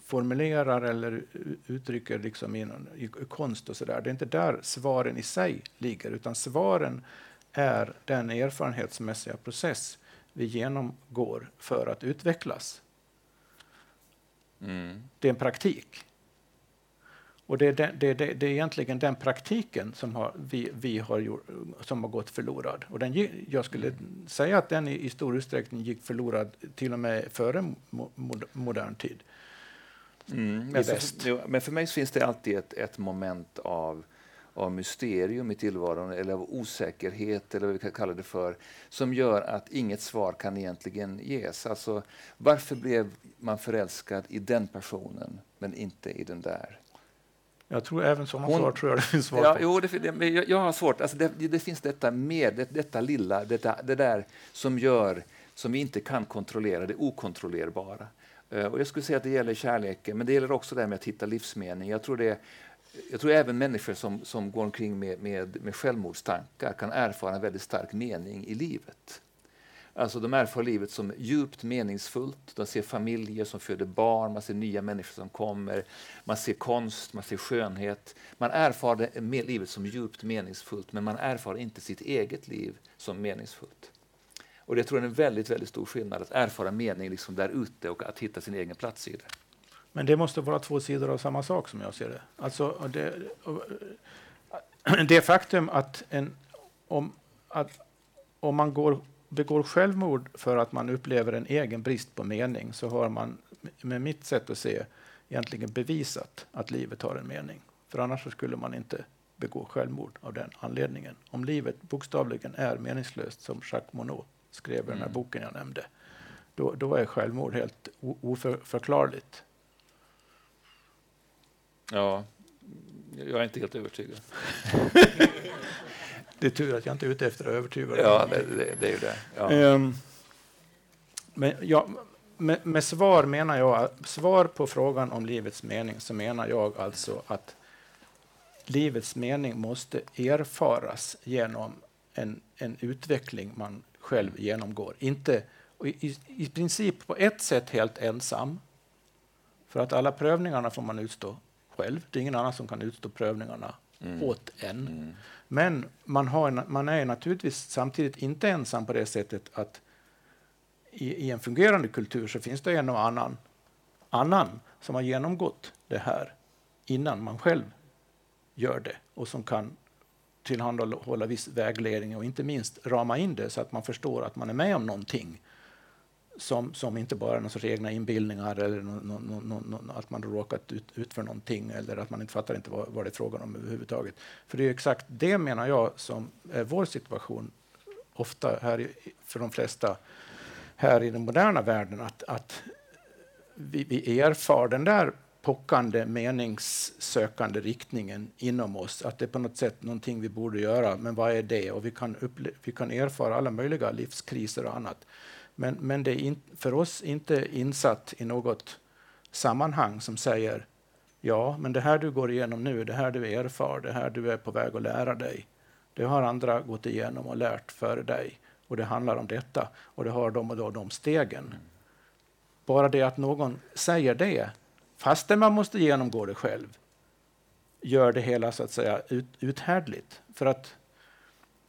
S1: formulerar eller uttrycker liksom i, någon, i, konst och sådär. Det är inte där svaren i sig ligger, utan svaren är den erfarenhetsmässiga process vi genomgår för att utvecklas.
S2: Mm.
S1: Det är en praktik. Och det är, den, det, det, det är egentligen den praktiken som har, vi, vi har, gjort, som har gått förlorad. Och den, jag skulle säga att den i, i stor utsträckning gick förlorad till och med före mo, mod, modern tid.
S2: Mm. Men, för, men för mig finns det alltid ett, ett moment av, av mysterium i tillvaron, eller av osäkerhet, eller vad vi kan kalla det för, som gör att inget svar kan egentligen ges. Alltså, varför blev man förälskad i den personen, men inte i den där?
S1: Jag tror även sådana
S2: Hon-
S1: svar tror jag det finns svar
S2: Ja,
S1: på.
S2: jo, det, det, jag, jag har svårt. Alltså det, det finns detta mer, det, detta lilla, detta, det där som gör, som vi inte kan kontrollera, det okontrollerbara. Eh, och jag skulle säga att det gäller kärleken, men det gäller också det här med att hitta livsmening. Jag tror, det, jag tror även människor som, som går omkring med, med, med självmordstankar kan erfara en väldigt stark mening i livet. Alltså de erfar livet som djupt meningsfullt. De ser familjer som föder barn, man ser nya människor som kommer, man ser konst, man ser skönhet. Man erfar det, livet som djupt meningsfullt, men man erfar inte sitt eget liv som meningsfullt. Och det tror jag är en väldigt, väldigt stor skillnad, att erfara mening liksom där ute och att hitta sin egen plats i det.
S1: Men det måste vara två sidor av samma sak som jag ser det. Alltså, det, [clears throat] det faktum att, en, om, att om man går, begår självmord för att man upplever en egen brist på mening så har man med mitt sätt att se egentligen bevisat att livet har en mening. För annars så skulle man inte begå självmord av den anledningen. Om livet bokstavligen är meningslöst, som Jacques Monod skrev i den här
S2: Mm.
S1: boken jag nämnde, då, då är självmord helt oförklarligt.
S2: Ja, jag är inte helt övertygad. [laughs]
S1: Det är tur att jag inte är ute efter att övertyga.
S2: Ja, det, det, det är ju det. Ja.
S1: Ehm, men ja, med, med svar menar jag, svar på frågan om livets mening, så menar jag alltså att livets mening måste erfaras genom en, en utveckling man själv genomgår. Inte, i, i, I princip på ett sätt helt ensam, för att alla prövningarna får man utstå själv. Det är ingen annan som kan utstå prövningarna
S2: Mm.
S1: åt en.
S2: Mm.
S1: Men man, har, en- man är naturligtvis samtidigt inte ensam på det sättet att i, i en fungerande kultur så finns det en och annan, annan som har genomgått det här innan man själv gör det och som kan tillhandahålla viss vägledning och inte minst rama in det så att man förstår att man är med om någonting som, som inte bara är någon sorts egna inbildningar eller no, no, no, nå- nå- att man råkat ut, ut för någonting eller att man inte fattar inte vad, vad det är frågan om överhuvudtaget. För det är exakt det menar jag som är vår situation ofta här i, för de flesta här i den moderna världen att, att vi, vi erfar den där pockande meningssökande riktningen inom oss, att det är på något sätt någonting vi borde göra, men vad är det? Och vi kan, upple- vi kan erfara alla möjliga livskriser och annat. Men, men det är in, för oss inte insatt i något sammanhang som säger ja, men det här du går igenom nu, det här du erfar, det här du är på väg att lära dig, det har andra gått igenom och lärt före dig. och det handlar om detta och det har de och de, de stegen. Bara det att någon säger det, fastän man måste genomgå det själv, gör det hela så att säga ut, uthärdligt. För att,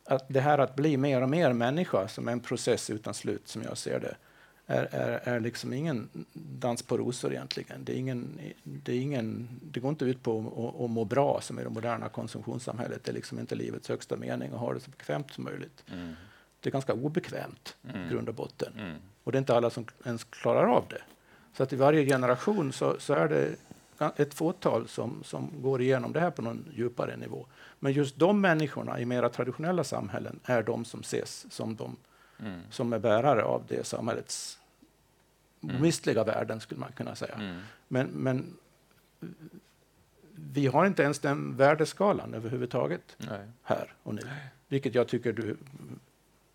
S1: att det här att bli mer och mer människa som är en process utan slut, som jag ser det, är, är, är liksom ingen dans på rosor egentligen. Det, är ingen, det, är ingen, det går inte ut på att, att må bra som i det moderna konsumtionssamhället. Det är liksom inte livets högsta mening att ha det så bekvämt som möjligt. Mm. Det är ganska obekvämt mm. grund och botten. Mm. Och det är inte alla som ens klarar av det. Så att i varje generation så, så är det ett fåtal som, som går igenom det här på någon djupare nivå. Men just de människorna i mera traditionella samhällen är de som ses som de mm. som är bärare av det samhällets mm. omistliga värden, skulle man kunna säga. Mm. Men, men vi har inte ens den värdeskalan överhuvudtaget Nej. här och nu. Vilket jag tycker du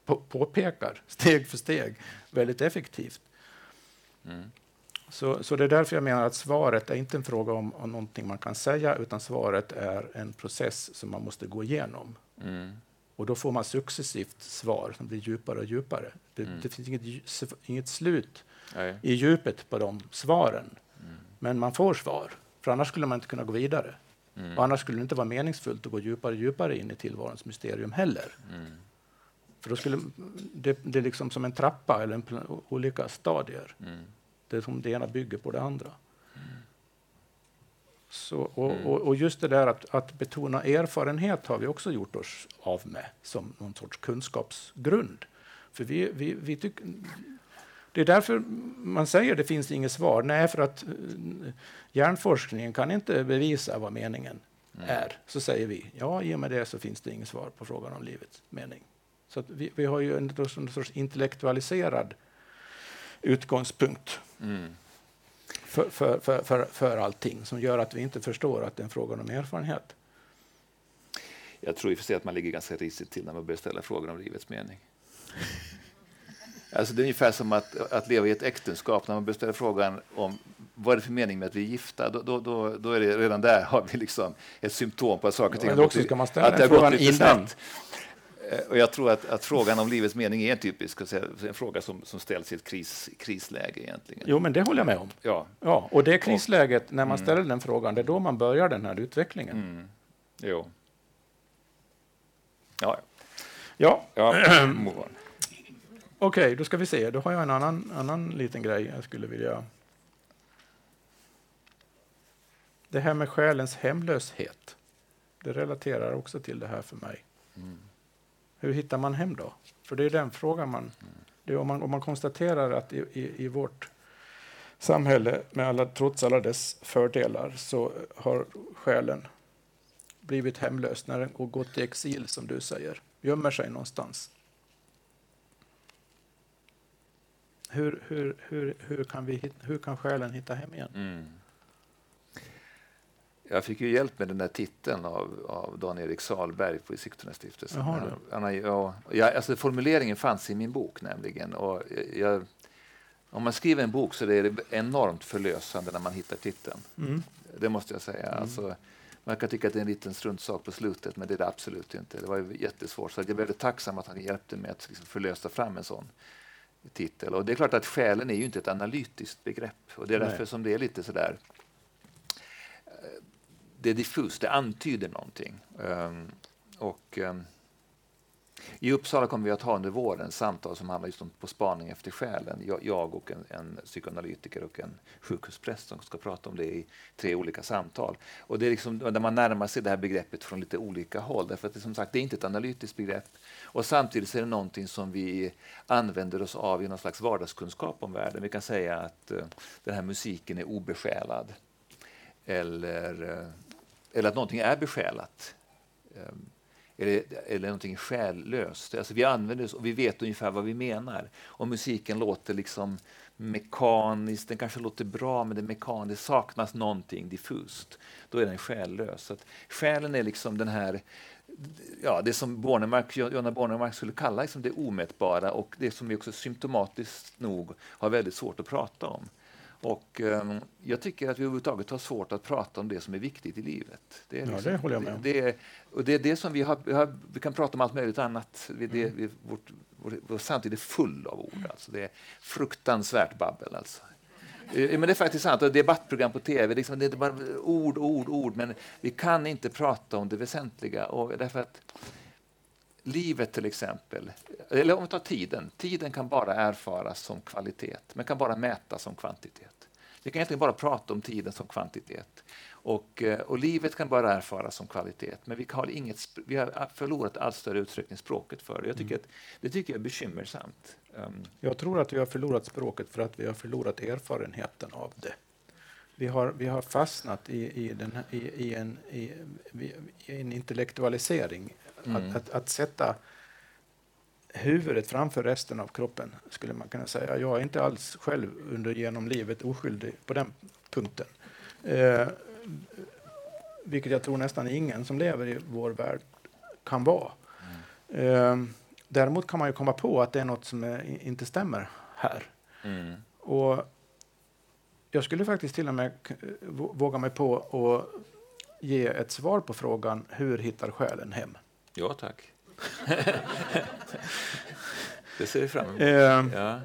S1: på påpekar steg för steg väldigt effektivt. Mm. Så, så det är därför jag menar att svaret är inte en fråga om, om någonting man kan säga, utan svaret är en process som man måste gå igenom. Mm. Och då får man successivt svar som blir djupare och djupare. Det, mm. det finns inget, inget slut Nej. i djupet på de svaren. Mm. Men man får svar, för annars skulle man inte kunna gå vidare. Mm. Och annars skulle det inte vara meningsfullt att gå djupare och djupare in i tillvarons mysterium heller. Mm. För då skulle det, det är liksom som en trappa eller en, olika stadier. Mm. Det som det ena bygger på det andra. Så, och, mm. och, och, just det där att, att, betona erfarenhet har vi också gjort oss av med som någon sorts kunskapsgrund. För vi, vi, vi tycker, det är därför man säger att det finns inget svar. Nej, för att uh, hjärnforskningen kan inte bevisa vad meningen mm. är. Så säger vi, ja, i och med det så finns det inget svar på frågan om livets mening. Så vi, vi, har ju en, en sorts intellektualiserad utgångspunkt. Mm för, för, för, för, för allting som gör att vi inte förstår att det är en fråga om erfarenhet.
S2: Jag tror i och för sig att man ligger ganska risigt till när man börjar ställa frågor om livets mening. Alltså det är ungefär som att, att leva i ett äktenskap. När man börjar ställa frågan om vad är det för mening med att vi är gifta, då, då, då, då är det redan där har vi liksom ett symptom på att saker och ting
S1: har gått, att det har gått lite snett.
S2: Eh, och jag tror att, att, frågan om livets mening är typisk en fråga som, som ställs i ett kris, krisläge. egentligen.
S1: Jo, men det håller jag med om. Ja. Ja, och det krisläget, när man mm. ställer den frågan, det är då man börjar den här utvecklingen. Mm.
S2: Jo. Ja.
S1: Ja. ja. [clears throat] Okej, okay, då ska vi se. Då har jag en annan, annan liten grej jag skulle vilja... Det här med själens hemlöshet. Det relaterar också till det här för mig. Mm. Hur hittar man hem då? För det är den frågan man... Det om, man om man konstaterar att i, i, i, vårt samhälle, med alla, trots alla dess fördelar, så har själen blivit hemlös när den går, gått i exil, som du säger. Gömmer sig någonstans. Hur, hur, hur, hur, kan, vi, hur kan själen hitta hem igen? Mm.
S2: Jag fick ju hjälp med den där titeln av, av Dan-Erik Salberg på Sigtunastiftelsen. Han, ja, alltså formuleringen fanns i min bok nämligen. Och jag, om man skriver en bok så är det enormt förlösande när man hittar titeln. Mm. Det måste jag säga. Mm. Alltså, man kan tycka att det är en liten struntsak på slutet, men det är det absolut inte. Det var jättesvårt. Så jag är väldigt tacksam att han hjälpte mig att liksom förlösa fram en sån titel. Och det är klart att själen är ju inte ett analytiskt begrepp. Och det är därför Nej. som det är lite sådär det är diffust, det antyder någonting. Um, och, um, I Uppsala kommer vi att ha under våren samtal som handlar just om På spaning efter själen. Jag, jag och en, en, psykoanalytiker och en sjukhuspräst som ska prata om det i tre olika samtal. Och det är liksom där man närmar sig det här begreppet från lite olika håll. Därför att det, som sagt, det är inte ett analytiskt begrepp. Och samtidigt är det någonting som vi använder oss av i någon slags vardagskunskap om världen. Vi kan säga att uh, den här musiken är obesjälad. Eller eh, eller att någonting är besjälat. Ehm, eller, eller någonting själlöst. Alltså vi använder det och vi vet ungefär vad vi menar. Om musiken låter liksom mekaniskt, den kanske låter bra men det mekaniskt saknas någonting diffust. Då är den själlös. Så att själen är liksom den här ja, det som Bornemark, Jonna Bornemark skulle kalla liksom det omätbara och det som vi också symptomatiskt nog har väldigt svårt att prata om. Och um, jag tycker att vi överhuvudtaget har svårt att prata om det som är viktigt i livet.
S1: Det, är liksom, ja, det håller jag med om.
S2: Det, det, och det är det som vi har, vi har, vi kan prata om allt möjligt annat. Vi, det, mm. vi, vårt, vår, vår samtid är full av ord. Alltså. Det är fruktansvärt babbel. Alltså. Men det är faktiskt sant. Och debattprogram på tv, liksom, det är bara ord, ord, ord. Men vi kan inte prata om det väsentliga. Och därför att livet till exempel, eller om vi tar tiden. Tiden kan bara erfaras som kvalitet, men kan bara mätas som kvantitet. Vi kan egentligen bara prata om tiden som kvantitet. Och, eh, och livet kan bara erfaras som kvalitet, men vi har, inget, vi har förlorat allt större utsträckning språket för det. Jag tycker mm. att, det tycker jag är bekymmersamt. Um,
S1: jag tror att vi har förlorat språket för att vi har förlorat erfarenheten av det. Vi har, vi har fastnat i, i, den, i, i en, i, i, en intellektualisering. Mm. Att, att, att, sätta huvudet framför resten av kroppen, skulle man kunna säga. Jag är inte alls själv under genom livet oskyldig på den punkten. Eh, vilket jag tror nästan ingen som lever i vår värld kan vara. Mm. Eh, däremot kan man ju komma på att det är något som är, inte stämmer här. Mm. Och jag skulle faktiskt till och med våga mig på att ge ett svar på frågan hur hittar själen hem?
S2: Ja, tack. [laughs] det ser vi fram emot. Eh, ja.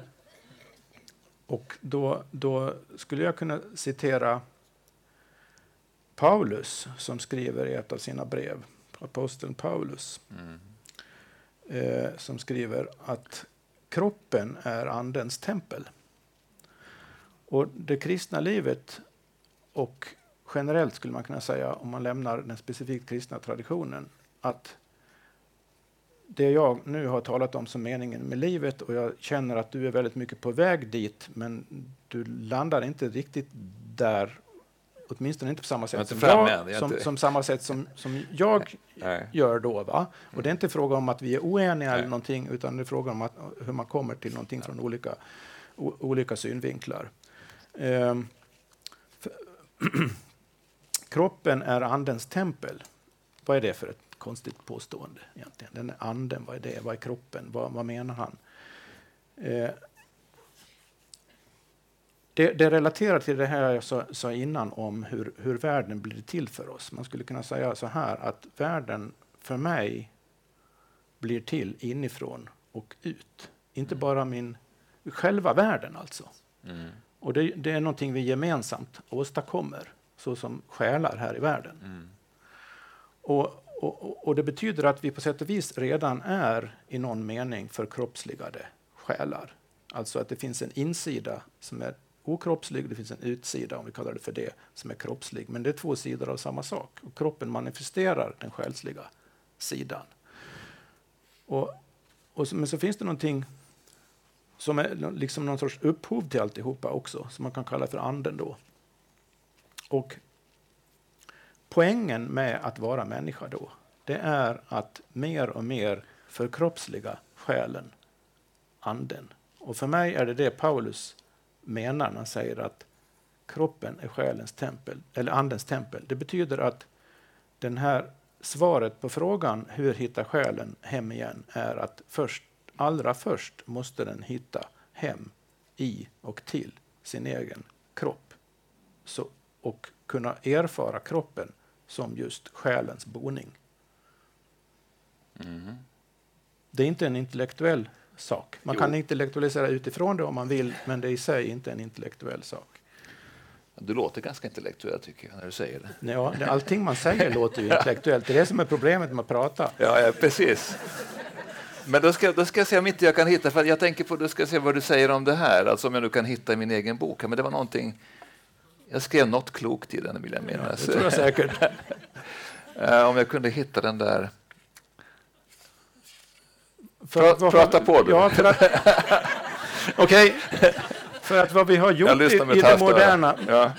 S1: Och då, då skulle jag kunna citera Paulus som skriver i ett av sina brev, aposteln Paulus, mm. eh, som skriver att kroppen är Andens tempel. Och det kristna livet och generellt skulle man kunna säga, om man lämnar den specifikt kristna traditionen, att det jag nu har talat om som meningen med livet och jag känner att du är väldigt mycket på väg dit, men du landar inte riktigt där åtminstone inte på samma sätt som, jag, som, som, samma sätt som, som jag [laughs] gör då. Va? Och det är inte fråga om att vi är oeniga Nej. eller någonting, utan det är fråga om att, hur man kommer till någonting från olika, o, olika synvinklar. Um, [clears throat] kroppen är andens tempel. Vad är det för ett konstigt påstående egentligen? Den är anden, vad är det? Vad är kroppen? Vad, vad menar han? Uh, det, det relaterar till det här jag sa, sa innan om hur, hur världen blir till för oss. Man skulle kunna säga så här att världen för mig blir till inifrån och ut. Inte mm. bara min, själva världen alltså. Mm. Och det, det, är någonting vi gemensamt åstadkommer, så som själar här i världen. Mm. Och, och, och, det betyder att vi på sätt och vis redan är i någon mening förkroppsligade själar. Alltså att det finns en insida som är okroppslig, det finns en utsida, om vi kallar det för det, som är kroppslig. Men det är två sidor av samma sak. Och kroppen manifesterar den själsliga sidan. Och, och, men så finns det någonting som är liksom någon sorts upphov till alltihopa också, som man kan kalla för anden då. Och poängen med att vara människa då, det är att mer och mer förkroppsliga själen, anden. Och för mig är det det Paulus menar när han säger att kroppen är själens tempel, eller andens tempel. Det betyder att den här svaret på frågan hur hittar själen hem igen är att först, allra först måste den hitta hem i och till sin egen kropp. Så, och kunna erfara kroppen som just själens boning. Mm. Det är inte en intellektuell sak. Man jo. kan intellektualisera utifrån det om man vill, men det är i sig inte en intellektuell sak.
S2: Du låter ganska intellektuell tycker jag när du säger det.
S1: Ja, allting man säger låter ju [laughs] intellektuellt. Det är det som är problemet med att prata.
S2: Ja, ja precis. Men då ska, då ska jag se om inte jag kan hitta, för jag tänker på, då ska jag se vad du säger om det här, alltså om jag nu kan hitta i min egen bok. Men det var någonting, jag skrev något klokt i den vill jag minnas.
S1: Ja, det tror jag säkert. [laughs]
S2: om jag kunde hitta den där för Pra, prata på du. Ja, [laughs]
S1: Okej, okay. för att vad vi har gjort i, i det moderna... Ja.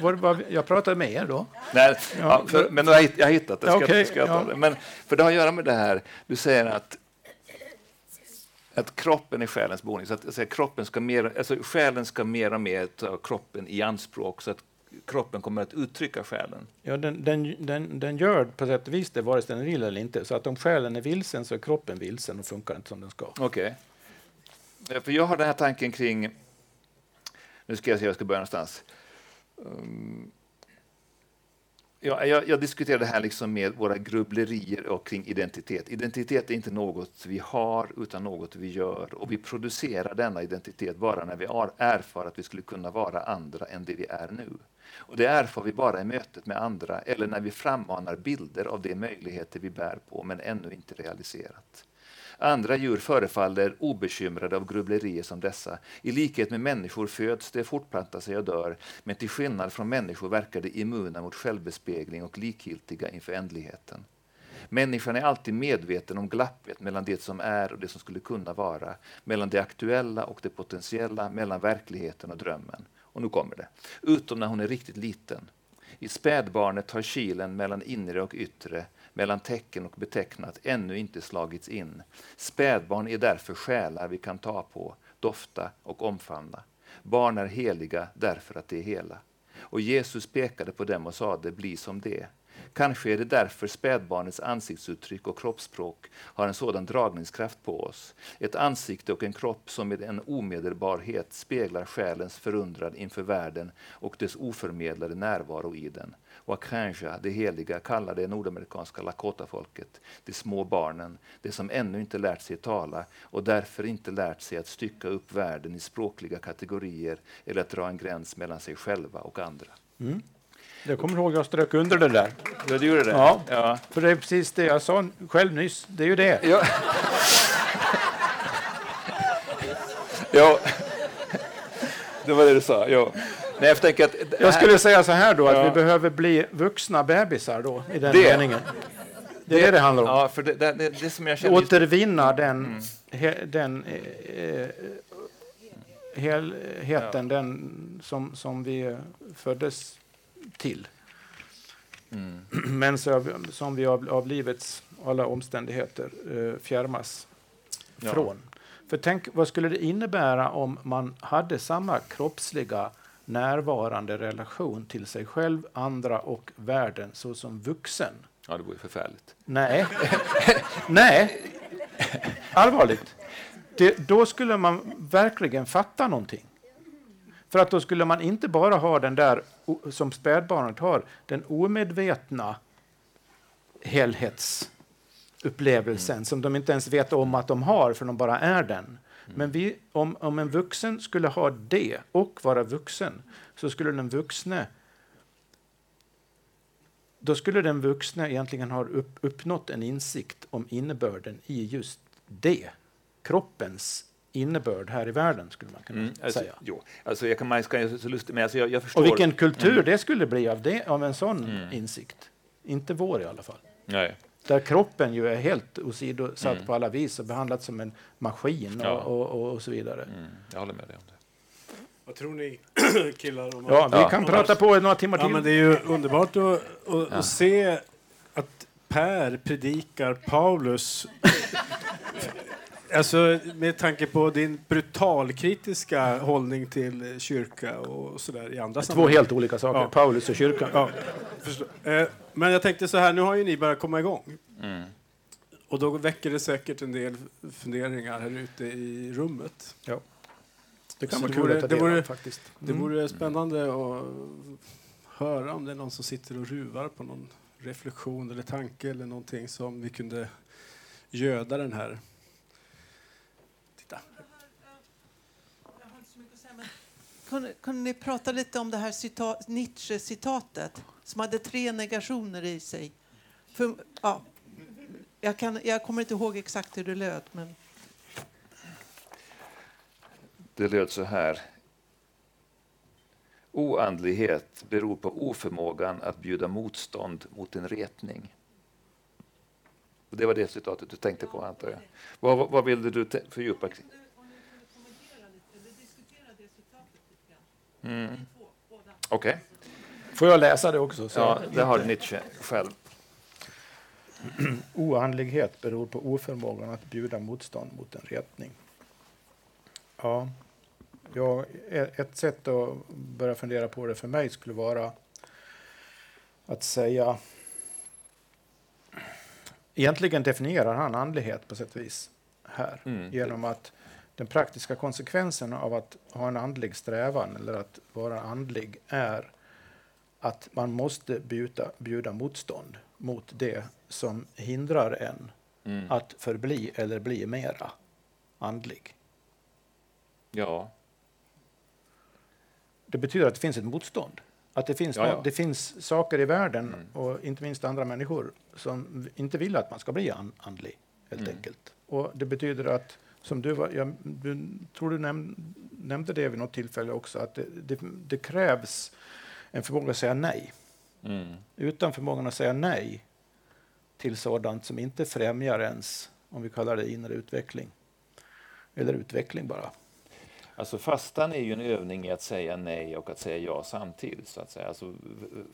S1: Var, var, jag pratade med er då.
S2: Nej, ja, för, men jag har hittat det. Ska, okay, ska ja. det. Men, för det har att göra med det här, du säger att att kroppen är själens boning. Så att, alltså, kroppen ska mer, alltså, själen ska mer och mer ta kroppen i anspråk så att kroppen kommer att uttrycka själen.
S1: Ja, den, den, den, den gör på sätt och vis det vare sig den vill eller inte. Så att om själen är vilsen så är kroppen vilsen och funkar inte som den ska.
S2: Okej. Okay. För jag har den här tanken kring Nu ska jag se, jag ska börja någonstans. Um, ja, jag, jag diskuterar det här liksom med våra grubblerier och kring identitet. Identitet är inte något vi har, utan något vi gör. Och vi producerar denna identitet bara när vi erfar att vi skulle kunna vara andra än det vi är nu. Och det erfar vi bara i mötet med andra eller när vi frammanar bilder av de möjligheter vi bär på men ännu inte realiserat. Andra djur förefaller obekymrade av grubblerier som dessa. I likhet med människor föds de, fortplantar sig och dör, men till skillnad från människor verkar de immuna mot självbespegling och likgiltiga inför ändligheten. Människan är alltid medveten om glappet mellan det som är och det som skulle kunna vara, mellan det aktuella och det potentiella, mellan verkligheten och drömmen. Och nu kommer det. Utom när hon är riktigt liten. I spädbarnet har kilen mellan inre och yttre, mellan tecken och betecknat ännu inte slagits in. Spädbarn är därför själar vi kan ta på, dofta och omfamna. Barn är heliga därför att de är hela. Och Jesus pekade på dem och sade, bli som det. Kanske är det därför spädbarnets ansiktsuttryck och kroppsspråk har en sådan dragningskraft på oss. Ett ansikte och en kropp som med en omedelbarhet speglar själens förundran inför världen och dess oförmedlade närvaro i den. Wakanja, det heliga, kallar det nordamerikanska Lakota-folket, de små barnen, de som ännu inte lärt sig tala och därför inte lärt sig att stycka upp världen i språkliga kategorier eller att dra en gräns mellan sig själva och andra.
S1: Mm. Jag kommer ihåg jag strök under det där.
S2: Ja, du gjorde det?
S1: Ja, ja, för det är precis det jag sa själv nyss. Det är ju det.
S2: Ja. ja. Det var det du sa. Ja. Nej, jag, tänker att
S1: jag skulle säga så här då, att ja. vi behöver bli vuxna bebisar då, i den det. meningen. Det är det, det det handlar om.
S2: Ja, för det, det, det som jag känner
S1: Återvinna den, mm. he, den eh, helheten, ja. den som, som vi föddes till. Mm. [clears throat] Men så, som vi av, av livets alla omständigheter eh, fjärmas ja. från. För tänk, vad skulle det innebära om man hade samma kroppsliga närvarande relation till sig själv, andra och världen såsom vuxen?
S2: Ja, det vore förfärligt.
S1: Nej, [laughs] nej, allvarligt. Det, då skulle man verkligen fatta någonting. För att då skulle man inte bara ha den där, som spädbarnet har, den omedvetna helhetsupplevelsen mm. som de inte ens vet om att de har, för de bara är den. Men vi, om, om en vuxen skulle ha det och vara vuxen, så skulle den vuxne då skulle den vuxne egentligen ha upp, uppnått en insikt om innebörden i just det, kroppens innebörd här i världen, skulle man kunna mm,
S2: alltså,
S1: säga.
S2: Jo, alltså jag kan, man ska så lustigt, men alltså jag, jag förstår.
S1: Och vilken kultur mm. det skulle bli av, det, av en sån mm. insikt. Inte vår i alla fall.
S2: Nej.
S1: Där kroppen ju är helt åsidosatt mm. på alla vis och behandlad som en maskin och, ja. och, och, och, så vidare. Mm.
S2: Jag håller med dig om det.
S3: Vad tror ni [clears throat] killar? Om
S1: ja, vi ja. kan prata på några timmar till.
S3: Ja, men det är ju underbart att, att, ja. att se att Per predikar Paulus Alltså med tanke på din brutalkritiska hållning till kyrka och sådär i andra
S1: Två sammanhang. helt olika saker, ja. Paulus och kyrkan. Ja,
S3: eh, men jag tänkte så här, nu har ju ni börjat komma igång. Mm. Och då väcker det säkert en del funderingar här ute i rummet.
S1: Ja. Det kan vara kul att ta
S3: del av faktiskt. Mm. Det vore spännande att höra om det är någon som sitter och ruvar på någon reflektion eller tanke eller någonting som vi kunde göda den här
S4: Kunde, kunde ni prata lite om det här Nietzsche-citatet som hade tre negationer i sig? För, ja, jag, kan, jag kommer inte ihåg exakt hur det löd. Men...
S2: Det löd så här. Oandlighet beror på oförmågan att bjuda motstånd mot en retning. Det var det citatet du tänkte på, antar jag. Vad, vad ville du fördjupa kring? Mm. Okej. Okay.
S1: Får jag läsa det också?
S2: Så ja, det har Nietzsche själv. [clears throat]
S1: Oandlighet beror på oförmågan att bjuda motstånd mot en retning. Ja, ja, ett sätt att börja fundera på det för mig skulle vara att säga... Egentligen definierar han andlighet på sätt och vis här mm. genom att den praktiska konsekvensen av att ha en andlig strävan eller att vara andlig är att man måste bjuda, bjuda motstånd mot det som hindrar en
S2: Mm.
S1: att förbli eller bli mera andlig.
S2: Ja.
S1: Det betyder att det finns ett motstånd. Att det finns,
S2: Ja, ja.
S1: Det finns saker i världen,
S2: Mm.
S1: och inte minst andra människor, som inte vill att man ska bli an andlig, helt
S2: Mm.
S1: enkelt. Och det betyder att, som du, var, jag du, tror du näm, nämnde det vid något tillfälle också, att det, det, det krävs en förmåga att säga nej.
S2: Mm.
S1: Utan förmågan att säga nej till sådant som inte främjar ens, om vi kallar det inre utveckling, eller utveckling bara.
S2: Alltså fastan är ju en övning i att säga nej och att säga ja samtidigt. Så att säga. Alltså,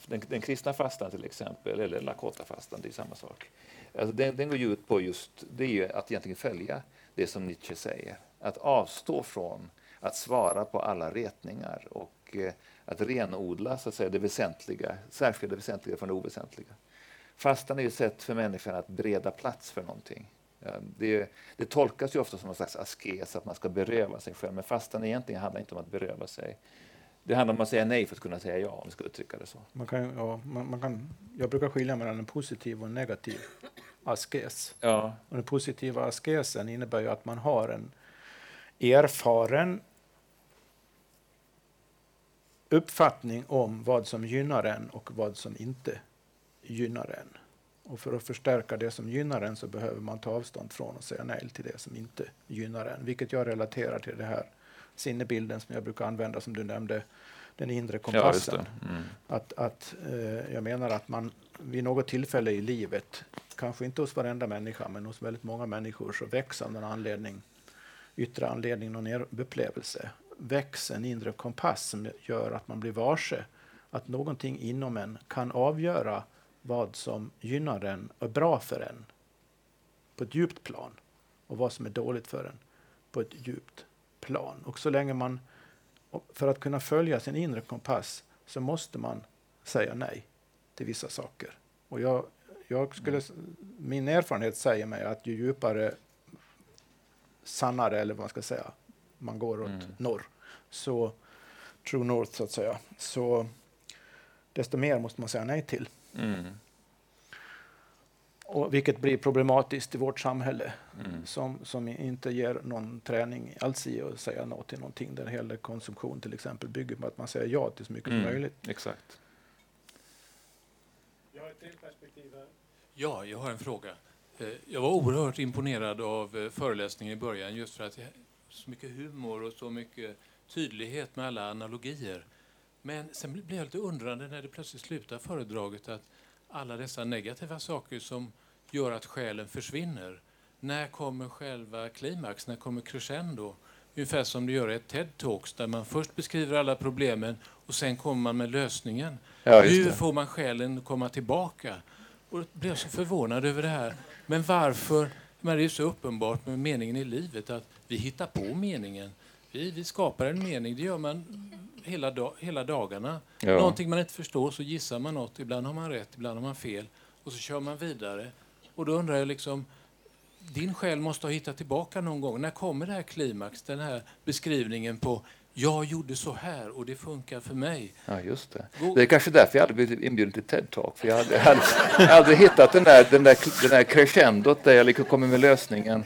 S2: den, den kristna fastan till exempel, eller Lakota-fastan, det är samma sak. Alltså, den, den går ju ut på just det är ju att egentligen följa det som Nietzsche säger. Att avstå från att svara på alla retningar och eh, att renodla så att säga, det väsentliga, särskilja det väsentliga från det oväsentliga. Fastan är ju ett sätt för människan att bereda plats för någonting. Ja, Det, det tolkas ju ofta som en slags askes, att man ska beröva sig själv. Men fastan egentligen handlar inte om att beröva sig. Det handlar om att säga nej för att kunna säga ja, om vi ska uttrycka det så.
S1: Man kan, ja, man, man kan, jag brukar skilja mellan en positiv och en negativ askes.
S2: Ja,
S1: Och den positiva askesen innebär ju att man har en erfaren uppfattning om vad som gynnar en och vad som inte gynnar en. Och för att förstärka det som gynnar en så behöver man ta avstånd från och säga nej till det som inte gynnar en. Vilket jag relaterar till det här sinnebilden som jag brukar använda som du nämnde, den inre
S2: ja
S1: kompassen.
S2: det. Mm.
S1: Att, att, eh, jag menar att man vid något tillfälle i livet, kanske inte hos varenda människa, men hos väldigt många människor, så väcks av någon anledning, yttre anledning, någon upplevelse, väcks en inre kompass som gör att man blir varse att någonting inom en kan avgöra vad som gynnar en och är bra för en på ett djupt plan och vad som är dåligt för en på ett djupt plan. Och så länge man, för att kunna följa sin inre kompass så måste man säga nej till vissa saker. Och jag, jag skulle, min erfarenhet säger mig att ju djupare, sannare eller vad man ska säga, man går åt
S2: Mm.
S1: norr, så true north så att säga, så desto mer måste man säga nej till.
S2: Mm.
S1: Och vilket blir problematiskt i vårt samhälle
S2: Mm.
S1: som, som inte ger någon träning alls i att säga nej till någonting där hela konsumtion till exempel bygger på att man säger ja till så mycket som
S2: Mm.
S1: möjligt.
S2: Exakt.
S5: Ja, jag har en fråga. Eh, Jag var oerhört imponerad av eh, föreläsningen i början just för att det är så mycket humor och så mycket tydlighet med alla analogier. Men sen blev jag lite undrande när det plötsligt slutar föredraget att alla dessa negativa saker som gör att själen försvinner. När kommer själva klimax? När kommer crescendo? Ungefär som det gör i ett TED-talks där man först beskriver alla problemen och sen kommer man med lösningen.
S2: Ja,
S5: Hur får man själen att komma tillbaka? Och jag blev så förvånad över det här. Men varför? Men det är så uppenbart med meningen i livet att vi hittar på meningen. Vi, vi skapar en mening. Det gör man hela, dag, hela dagarna.
S2: Ja.
S5: Någonting man inte förstår så gissar man något. Ibland har man rätt, ibland har man fel. Och så kör man vidare. Och då undrar jag liksom, din själ måste ha hittat tillbaka någon gång. När kommer det här klimax? Den här beskrivningen på jag gjorde så här och det funkar för mig.
S2: Ja, just det.
S5: God-
S2: Det är kanske därför jag hade blivit inbjuden till TED-talk. För jag hade, hade, hade hittat den där, den, där, den där crescendot där jag liksom kommer med lösningen.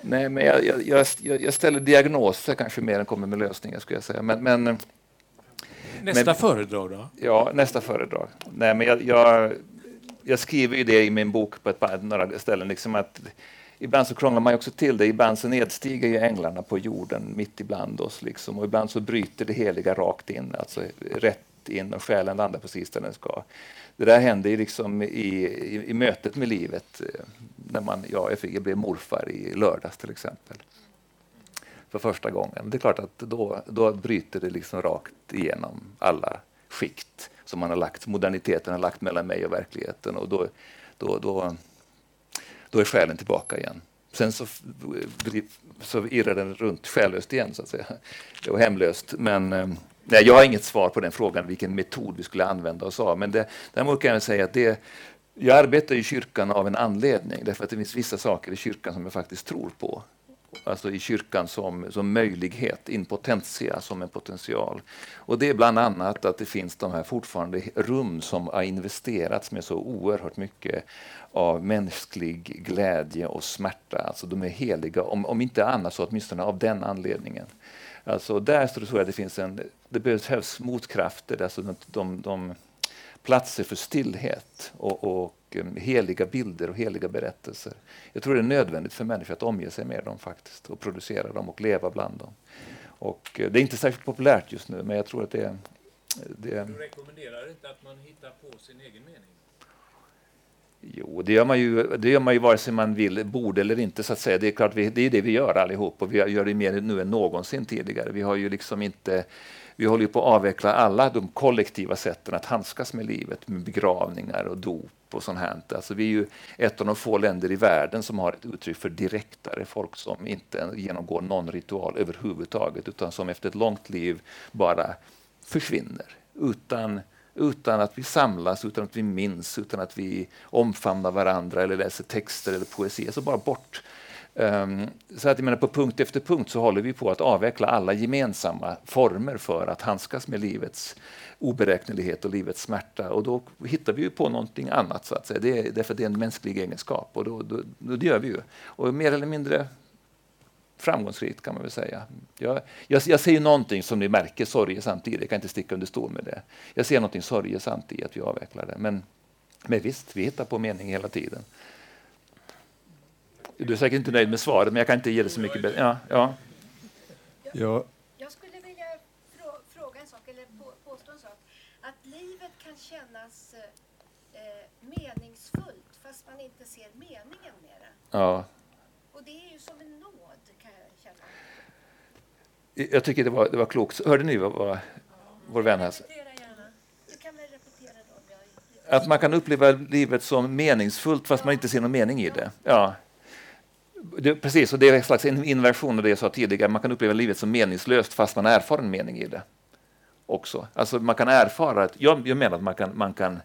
S2: Nej, men jag, jag, jag, jag ställer diagnoser kanske mer än kommer med lösningar skulle jag säga. Men, men
S5: Nästa
S2: Men-
S5: föredrag då?
S2: ja, nästa föredrag. Nej, men jag, jag, jag skriver ju det i min bok på ett par, några ställen. Liksom att ibland så krånglar man också till det. Ibland så nedstiger ju änglarna på jorden mitt ibland oss. Liksom. Och ibland så bryter det heliga rakt in, alltså rätt in och själen landar precis där den ska. Det där händer ju liksom i, i, i mötet med livet. eh, När man, ja, jag fick- jag blev morfar i lördags till exempel. För första gången. Det är klart att då, då bryter det liksom rakt igenom alla skikt som man har lagt, moderniteten har lagt mellan mig och verkligheten. Och då, då, då, då är själen tillbaka igen. Sen så, så irrar den runt själlöst igen, så att säga. Och hemlöst. Men eh, nej, jag har inget svar på den frågan, vilken metod vi skulle använda oss av. Men det, däremot kan jag säga att det, jag arbetar i kyrkan av en anledning, därför att det finns vissa saker i kyrkan som jag faktiskt tror på alltså i kyrkan som, som möjlighet, in potentia som en potential. Och det är bland annat att det finns de här fortfarande rum som har investerats med så oerhört mycket av mänsklig glädje och smärta. Alltså de är heliga, om, om inte annat så åtminstone av den anledningen. Alltså där tror jag det finns en, det behövs motkrafter, alltså de, de, de platser för stillhet och, och um, heliga bilder och heliga berättelser. Jag tror det är nödvändigt för människor att omge sig med dem faktiskt och producera dem och leva bland dem. Och uh, det är inte särskilt populärt just nu, men jag tror att det är...
S5: Det... Du rekommenderar inte att man hittar på sin egen mening?
S2: Jo, det gör man ju, det gör man ju vare sig man vill, borde eller inte. så att säga. Det är klart, vi, det är det vi gör allihop och vi gör det mer nu än någonsin tidigare. Vi har ju liksom inte vi håller på att avveckla alla de kollektiva sätten att handskas med livet, med begravningar och dop och sånt här. Alltså vi är ju ett av de få länder i världen som har ett uttryck för direktare, folk som inte genomgår någon ritual överhuvudtaget, utan som efter ett långt liv bara försvinner utan utan att vi samlas, utan att vi minns, utan att vi omfamnar varandra eller läser texter eller poesi. Alltså bara bort. Um, så att jag menar, på punkt efter punkt så håller vi på att avveckla alla gemensamma former för att handskas med livets oberäknelighet och livets smärta. Och då hittar vi ju på någonting annat, så att säga. Det är, därför det är en mänsklig egenskap. Och då, då, då, det gör vi ju. Och mer eller mindre framgångsrikt kan man väl säga. Jag, jag, jag ser ju någonting som ni märker sorgesamt i det, jag kan inte sticka under stol med det. Jag ser någonting sorgesamt i att vi avvecklar det. Men, men visst, vi hittar på mening hela tiden. Du är säkert inte nöjd med svaret, men jag kan inte ge det så mycket bättre. Ja, ja.
S6: ja. Jag skulle vilja fråga en sak, eller påstå en sak. Att livet kan kännas eh, meningsfullt fast man inte ser meningen med det.
S2: Ja.
S6: Och det är ju som en nåd, kan jag
S2: känna. Jag tycker det var, det var klokt. Hörde ni vad, vad vår vän här sa? Att man kan uppleva livet som meningsfullt fast man inte ser någon mening i det. Ja. Det, precis, och det är en slags inversion av det jag sa tidigare. Man kan uppleva livet som meningslöst fast man erfar en mening i det. Också. Alltså man kan erfara, jag, jag menar att man kan, man kan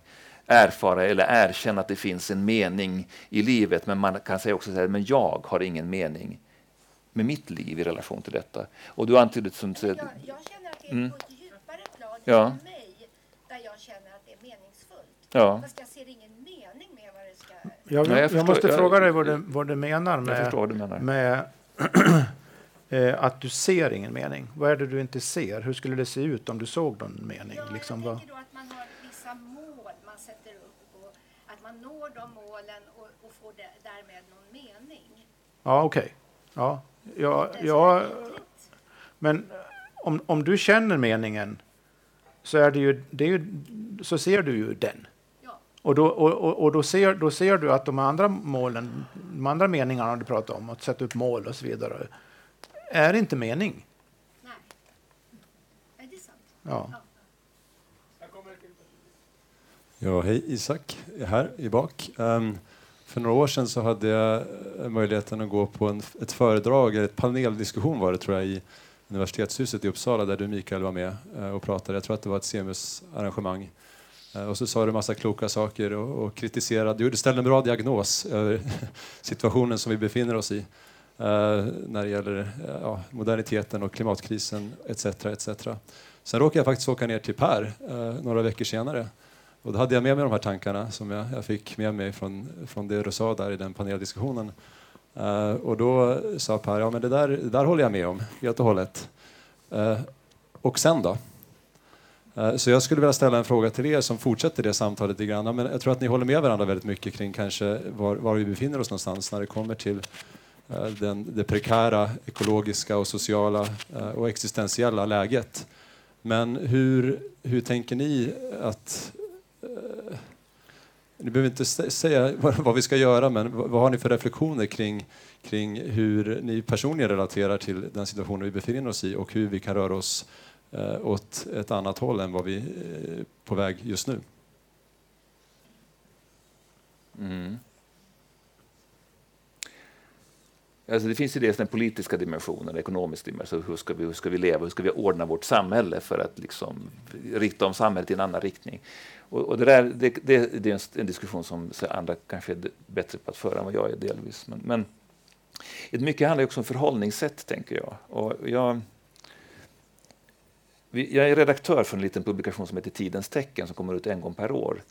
S2: erfara eller erkänna att det finns en mening i livet, men man kan säga också att jag har ingen mening med mitt liv i relation till detta. Och du antydde som...
S6: Jag, jag känner att det är mm. på ett djupare plan ja. mig där jag känner att det är meningsfullt. Ja. Fast jag ser ingen mening med vad det ska...
S1: Jag, Nej, jag, jag måste jag, fråga dig vad du, vad du menar med,
S2: du menar.
S1: med [clears throat] eh, att du ser ingen mening. Vad är det du inte ser? Hur skulle det se ut om du såg någon mening?
S6: Ja,
S1: liksom,
S6: jag tänker då att man har vissa mål man sätter upp och att man når de målen och, och får därmed någon mening.
S1: Ja, okej. Okay. Ja, ja, ja, men om, om du känner meningen så, är det ju, det är ju, så ser du ju den. Och, då, och, och då, ser, då ser du att de andra målen, de andra meningarna du pratar om, att sätta upp mål och så vidare, är inte mening.
S6: Nej. Är det sant?
S1: Ja.
S7: Ja, hej Isak, här i bak. Um, för några år sedan så hade jag möjligheten att gå på en, ett föredrag, ett paneldiskussion var det tror jag, i universitetshuset i Uppsala där du Mikael var med uh, och pratade. Jag tror att det var ett Semus-arrangemang. Eh, och så sa du massa kloka saker och, och kritiserade, du ställde en bra diagnos över [laughs] situationen som vi befinner oss i uh, när det gäller eh, moderniteten och klimatkrisen etc. etc. Sen råkade jag faktiskt åka ner till Per några veckor senare och då hade jag med mig de här tankarna som jag, jag fick med mig från, från det du sa där i den paneldiskussionen. Uh, och då sa Per, ja men det där, det där håller jag med om helt och hållet. Uh, och sen då? Eh, så jag skulle vilja ställa en fråga till er som fortsätter det samtalet lite grann. Men jag tror att ni håller med varandra väldigt mycket kring kanske var, var vi befinner oss någonstans när det kommer till eh, den, det prekära ekologiska och sociala eh, och existentiella läget. Men hur, hur tänker ni att Eh, ni behöver inte säga [laughs] vad vi ska göra, men vad har ni för reflektioner kring, kring hur ni personligen relaterar till den situation vi befinner oss i och hur vi kan röra oss eh, åt ett annat håll än vad vi är på väg just nu?
S2: Mm. Alltså det finns ju dels den politiska dimensionen, den ekonomiska dimensionen. Alltså, hur ska, vi, hur ska vi leva? Hur ska vi ordna vårt samhälle för att liksom rikta om samhället i en annan riktning? Och, och det, där, det, det, det, är en, en, diskussion som andra kanske är bättre på att föra än vad jag är delvis. Men, men mycket handlar också om förhållningssätt, tänker jag. Och jag jag är redaktör för en liten publikation som heter Tidens tecken som kommer ut en gång per år.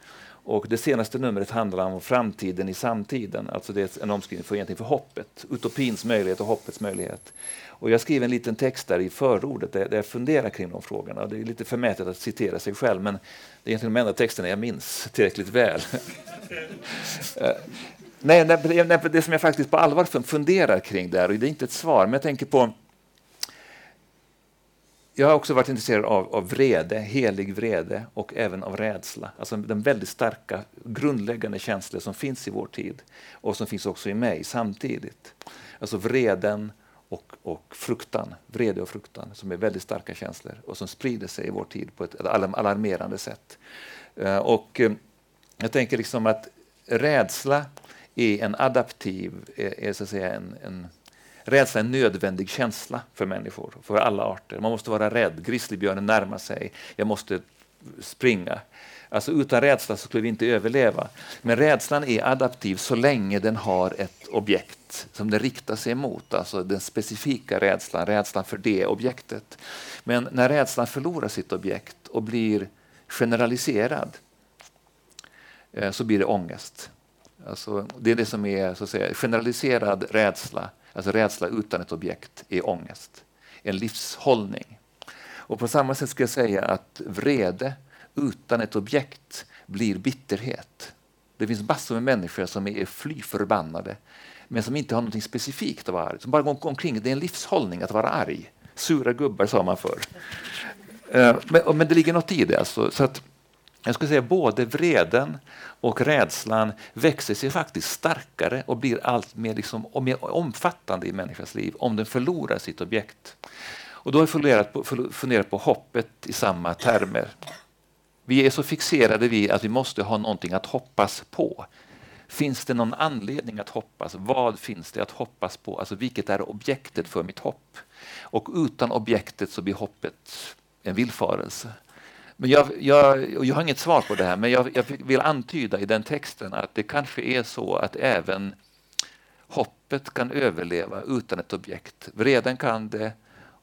S2: Och det senaste numret handlar om framtiden i samtiden. Alltså det är en omskrivning för, egentligen för hoppet, utopins möjlighet och hoppets möjlighet. Och jag skriver en liten text där i förordet där, jag funderar kring de frågorna. Det är lite förmätet att citera sig själv men det är egentligen de enda texterna jag minns tillräckligt väl. [laughs] Eh, nej, det som jag faktiskt på allvar funderar kring där, och det är inte ett svar, men jag tänker på jag har också varit intresserad av, av vrede, helig vrede och även av rädsla. Alltså den väldigt starka grundläggande känslor som finns i vår tid och som finns också i mig samtidigt. Alltså vreden och, och fruktan, vrede och fruktan som är väldigt starka känslor och som sprider sig i vår tid på ett alarmerande sätt. Eh, och eh, jag tänker liksom att rädsla är en adaptiv, är, är så att säga en, en Rädsla är en nödvändig känsla för människor, för alla arter. Man måste vara rädd. Grizzlybjörnen närmar sig. Jag måste springa. Alltså utan rädsla så skulle vi inte överleva. Men rädslan är adaptiv så länge den har ett objekt som den riktar sig mot. Alltså den specifika rädslan, rädslan för det objektet. Men när rädslan förlorar sitt objekt och blir generaliserad eh, så blir det ångest. Alltså, det är det som är så att säga, generaliserad rädsla Alltså rädsla utan ett objekt är ångest, en livshållning. Och på samma sätt ska jag säga att vrede utan ett objekt blir bitterhet. Det finns massor med människor som är fly förbannade men som inte har något specifikt att vara arg. Som bara går omkring. Det är en livshållning att vara arg. Sura gubbar sa man förr. Eh, men, men det ligger något i det. Alltså. Så att jag skulle säga både vreden och rädslan växer sig faktiskt starkare och blir allt mer, liksom, och mer omfattande i människans liv om den förlorar sitt objekt. Och då har jag funderat på, funderat på hoppet i samma termer. Vi är så fixerade vid att vi måste ha någonting att hoppas på. Finns det någon anledning att hoppas? Vad finns det att hoppas på? Alltså vilket är objektet för mitt hopp? Och utan objektet så blir hoppet en villfarelse. Men jag, jag, jag har inget svar på det här, men jag, jag vill antyda i den texten att det kanske är så att även hoppet kan överleva utan ett objekt. Vreden kan det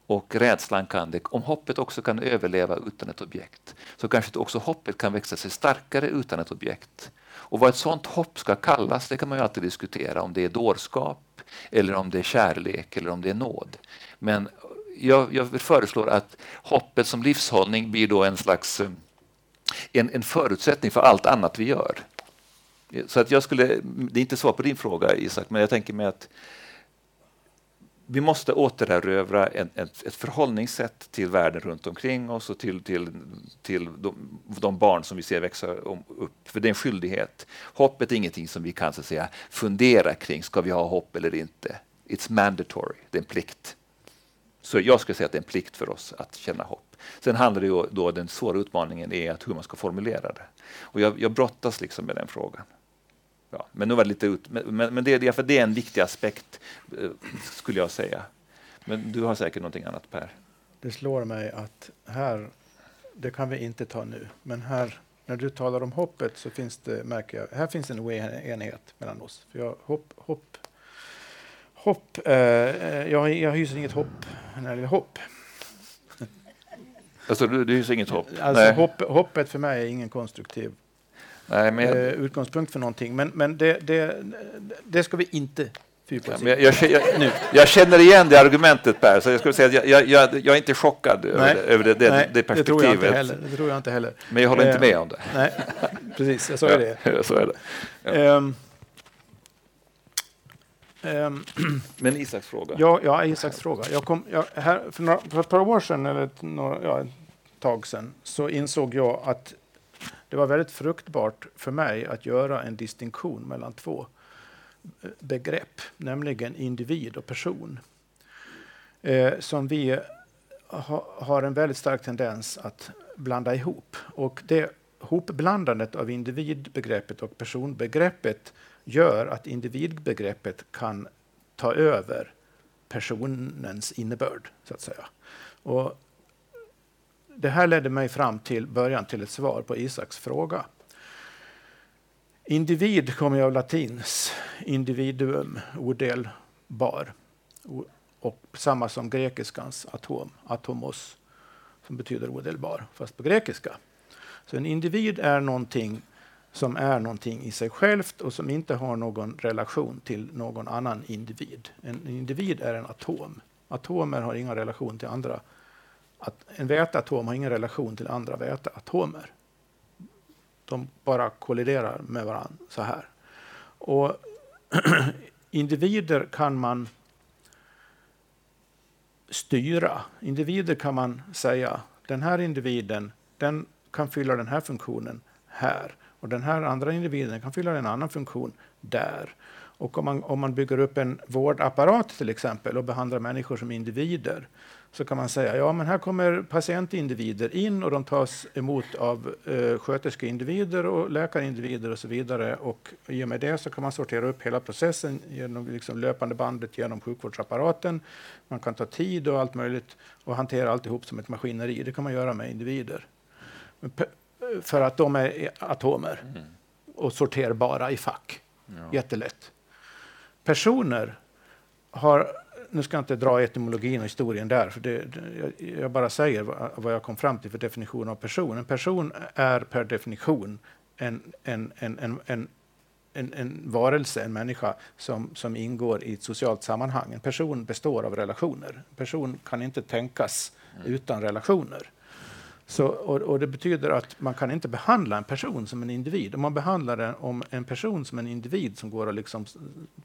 S2: och rädslan kan det. Om hoppet också kan överleva utan ett objekt så kanske också hoppet kan växa sig starkare utan ett objekt. Och vad ett sådant hopp ska kallas, det kan man ju alltid diskutera. Om det är dårskap, eller om det är kärlek eller om det är nåd. Men jag, jag föreslår att hoppet som livshållning blir då en slags eh, en, en förutsättning för allt annat vi gör. Så att jag skulle, det är inte svar på din fråga Isak, men jag tänker mig att vi måste återerövra en, ett, ett förhållningssätt till världen runt omkring oss och till, till, till de, de, barn som vi ser växa upp. För det är en skyldighet. Hoppet är ingenting som vi kan så säga, fundera kring. Ska vi ha hopp eller inte? It's mandatory, det är en plikt. Så jag skulle säga att det är en plikt för oss att känna hopp. Sen handlar det ju då, den svåra utmaningen är att hur man ska formulera det. Och jag, jag brottas liksom med den frågan. Ja, men nu var det lite ut, men, men det, är, för det är en viktig aspekt, eh, skulle jag säga. Men du har säkert någonting annat Per?
S1: Det slår mig att här, det kan vi inte ta nu, men här när du talar om hoppet så finns det, märker jag, här finns en oenighet mellan oss. För jag, hopp, hopp Hopp. Eh, eh, jag, jag hyser inget hopp när det gäller hopp.
S2: Alltså, du, du hyser inget hopp?
S1: Alltså, hopp, hoppet för mig är ingen konstruktiv
S2: Nej, men jag...
S1: eh, utgångspunkt för någonting. Men, men det, det, det ska vi inte
S2: fördjupa oss ja, jag, jag, jag, känner igen det argumentet Per, så jag skulle säga att jag, jag, är inte chockad Nej. över, det, över det, det,
S1: Nej,
S2: det perspektivet. Det tror, jag inte
S1: heller. det tror jag inte heller.
S2: Men jag håller inte med om det.
S1: Nej, precis, jag sa ju
S2: det. [laughs] så är det.
S1: Ja. Um,
S2: Um, [clears throat] Men Isaks fråga?
S1: Ja, ja Isaks fråga. Jag kom, jag, här, för, några, för ett par år sedan, eller ett, några, ja, ett tag sedan, så insåg jag att det var väldigt fruktbart för mig att göra en distinktion mellan två eh, begrepp, nämligen individ och person. Eh, som vi ha, har en väldigt stark tendens att blanda ihop. Och det hopblandandet av individbegreppet och personbegreppet gör att individbegreppet kan ta över personens innebörd, så att säga. Och det här ledde mig fram till början till ett svar på Isaks fråga. Individ kommer av latins individuum, odelbar. Och samma som grekiskans atom, atomos, som betyder odelbar, fast på grekiska. Så en individ är någonting som är någonting i sig självt och som inte har någon relation till någon annan individ. En individ är en atom. Atomer har ingen relation till andra. Att en väteatom har ingen relation till andra väteatomer. De bara kolliderar med varandra så här. Och [clears throat] individer kan man styra. Individer kan man säga, den här individen den kan fylla den här funktionen här. Och den här andra individen kan fylla en annan funktion där. Och om man, om man bygger upp en vårdapparat till exempel och behandlar människor som individer så kan man säga ja men här kommer patientindivider in och de tas emot av eh, sköterskeindivider och läkarindivider och så vidare. Och i och med det så kan man sortera upp hela processen genom liksom löpande bandet genom sjukvårdsapparaten. Man kan ta tid och allt möjligt och hantera alltihop som ett maskineri. Det kan man göra med individer. Men för att de är atomer och sorterbara i fack. Jättelätt. Personer har, nu ska jag inte dra etymologin och historien där, för det, jag, jag bara säger vad, vad jag kom fram till för definition av person. En person är per definition en, en, en, en, en, en, en varelse, en människa, som, som ingår i ett socialt sammanhang. En person består av relationer. En person kan inte tänkas utan relationer. Så, och, och det betyder att man kan inte behandla en person som en individ. Om man behandlar en, om en person som en individ som går att liksom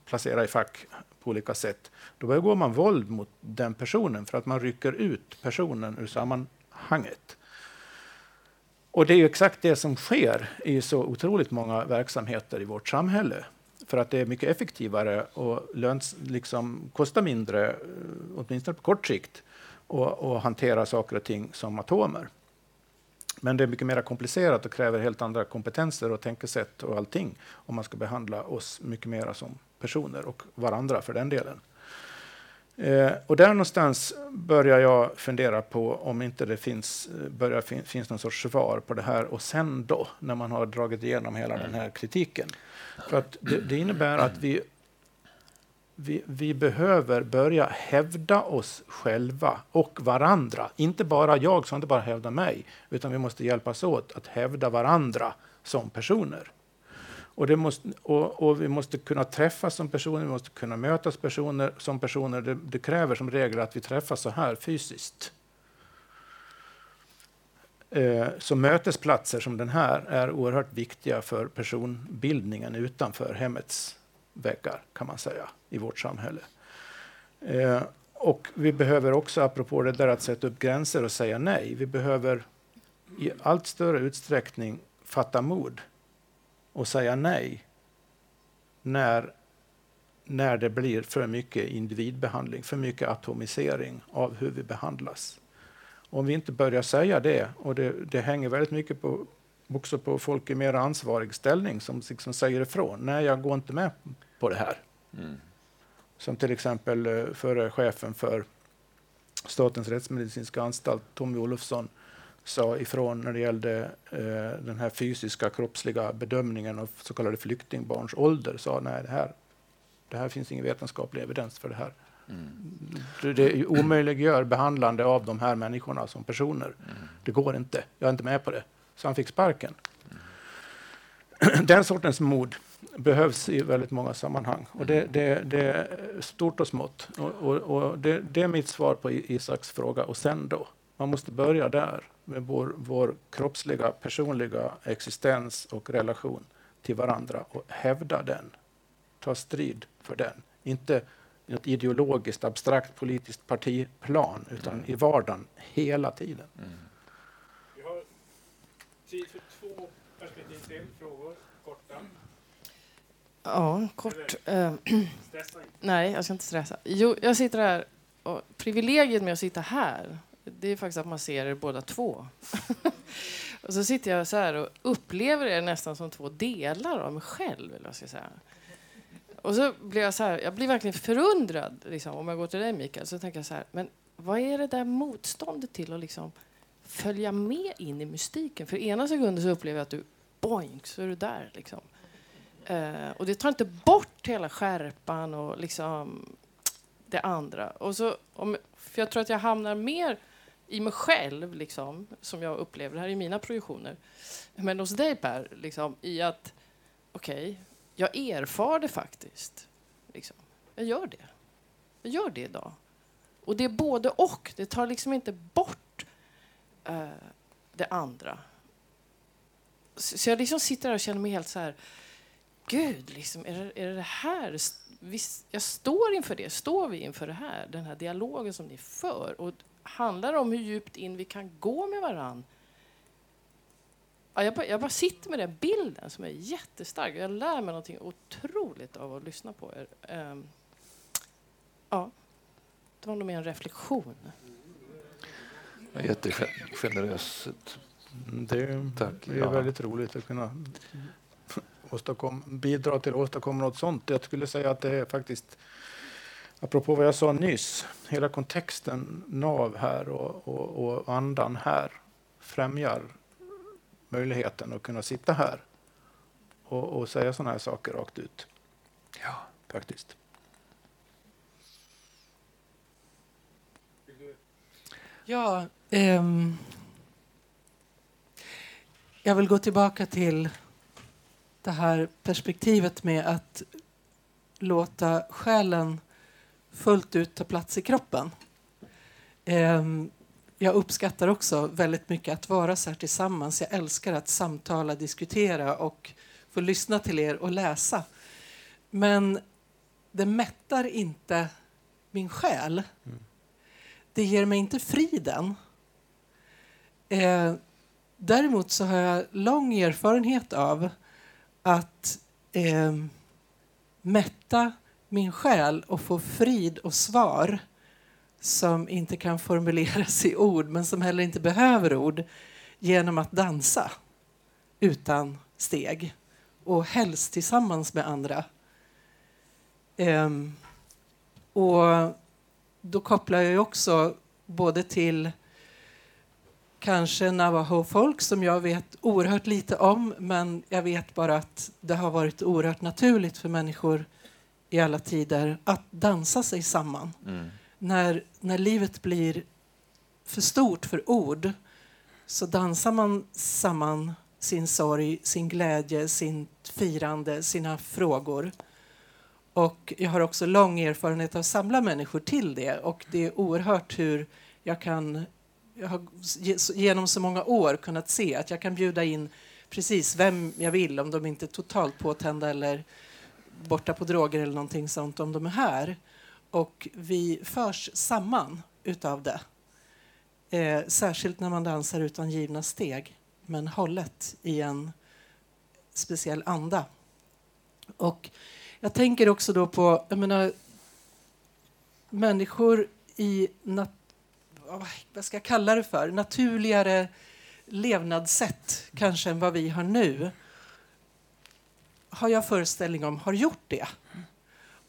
S1: placera i fack på olika sätt, då begår man våld mot den personen för att man rycker ut personen ur sammanhanget. Och det är ju exakt det som sker i så otroligt många verksamheter i vårt samhälle. För att det är mycket effektivare och löns, liksom, kostar mindre, eh, åtminstone på kort sikt, och, och hantera saker och ting som atomer. Men det är mycket mer komplicerat och kräver helt andra kompetenser och tänkesätt och allting om man ska behandla oss mycket mer som personer och varandra för den delen. Eh, och där någonstans börjar jag fundera på om inte det finns, eh, börjar fin, finns någon sorts svar på det här och sen då, när man har dragit igenom hela den här kritiken. För att det, det innebär att vi, vi, vi behöver börja hävda oss själva och varandra. Inte bara jag som inte bara hävda mig, utan vi måste hjälpas åt att hävda varandra som personer. Och, det måste, och, och vi måste kunna träffas som personer, vi måste kunna mötas personer, som personer. Det, det kräver som regel att vi träffas så här fysiskt. Eh, så mötesplatser som den här är oerhört viktiga för personbildningen utanför hemmets väggar, kan man säga, i vårt samhälle. Eh, och vi behöver också, apropå det där att sätta upp gränser och säga nej, vi behöver i allt större utsträckning fatta mod och säga nej när, när det blir för mycket individbehandling, för mycket atomisering av hur vi behandlas. Om vi inte börjar säga det, och det, det hänger väldigt mycket på, också på folk i mer ansvarig ställning som liksom säger ifrån. Nej, jag går inte med på det här. Som till exempel eh, förre chefen för Statens rättsmedicinska anstalt, Tommy Olofsson, sa ifrån när det gällde eh, den här fysiska kroppsliga bedömningen av så kallade flyktingbarns ålder. Sa nej, det här, det här finns ingen vetenskaplig evidens för det här. Det, det omöjliggör behandlande av de här människorna som personer. Det går inte. Jag är inte med på det. Så han fick sparken. [clears throat] Den sortens mod behövs i väldigt många sammanhang. Och det, det, det är stort och smått. Och, och, och det, det är mitt svar på Isaks fråga. Och sen då? Man måste börja där med vår, vår kroppsliga, personliga existens och relation till varandra och hävda den. Ta strid för den. Inte ett ideologiskt, abstrakt politiskt partiplan, utan i vardagen hela tiden.
S3: Har tid för två perspektiv till. Frågor, korta.
S8: Ja, kort. Eh,
S3: Stressa
S8: nej, jag ska inte stressa. Jo, jag sitter här och privilegiet med att sitta här, det är faktiskt att man ser er båda två. [laughs] och så sitter jag så här och upplever er nästan som två delar av mig själv, eller vad jag ska säga. Och så blir jag så här, jag blir verkligen förundrad, liksom, om jag går till dig Mikael, så tänker jag så här, men vad är det där motståndet till att liksom följa med in i mystiken? För ena sekunden så upplever jag att du, boink, så är du där liksom. Eh, och det tar inte bort hela skärpan och liksom det andra. Och så, om, för jag tror att jag hamnar mer i mig själv, liksom, som jag upplever, det här är mina projektioner. Men hos dig Per, liksom, i att okej, okay, jag erfar det faktiskt. Liksom. Jag gör det. Jag gör det idag. Och det är både och. Det tar liksom inte bort eh, det andra. Så, så jag liksom sitter där och känner mig helt så här... Gud, liksom, är, det, är det det här? Visst, jag står inför det. Står vi inför det här? Den här dialogen som ni för. Och handlar om hur djupt in vi kan gå med varann. Ja, jag, bara, jag bara sitter med den bilden som är jättestark. Jag lär mig någonting otroligt av att lyssna på er. Um, ja, det var nog mer en reflektion.
S2: Jättegeneröst.
S1: Det, Tack. det är ja. väldigt roligt att kunna åstadkom, bidra till att åstadkomma något sånt. Jag skulle säga att det är faktiskt, apropå vad jag sa nyss, hela kontexten, NAV här och, och, och andan här främjar möjligheten att kunna sitta här och, och säga sådana här saker rakt ut. Ja, faktiskt.
S4: Ja, um, jag vill gå tillbaka till det här perspektivet med att låta själen fullt ut ta plats i kroppen. Um, jag uppskattar också väldigt mycket att vara så här tillsammans. Jag älskar att samtala, diskutera och få lyssna till er och läsa. Men det mättar inte min själ. Mm. Det ger mig inte friden. Eh, däremot så har jag lång erfarenhet av att eh, mätta min själ och få frid och svar som inte kan formuleras i ord men som heller inte behöver ord genom att dansa utan steg och helst tillsammans med andra. Um, och då kopplar jag också både till kanske navajo-folk som jag vet oerhört lite om men jag vet bara att det har varit oerhört naturligt för människor i alla tider att dansa sig samman. Mm när, när livet blir för stort för ord så dansar man samman sin sorg, sin glädje, sin firande, sina frågor. Och jag har också lång erfarenhet av att samla människor till det och det är oerhört hur jag kan jag har genom så många år kunnat se att jag kan bjuda in precis vem jag vill om de inte är totalt påtända eller borta på droger eller någonting sånt om de är här och vi förs samman utav det. Eh, särskilt när man dansar utan givna steg, men hållet i en speciell anda. Och jag tänker också då på, jag menar, människor i, nat vad ska jag kalla det för, naturligare levnadssätt kanske än vad vi har nu, har jag föreställning om har gjort det.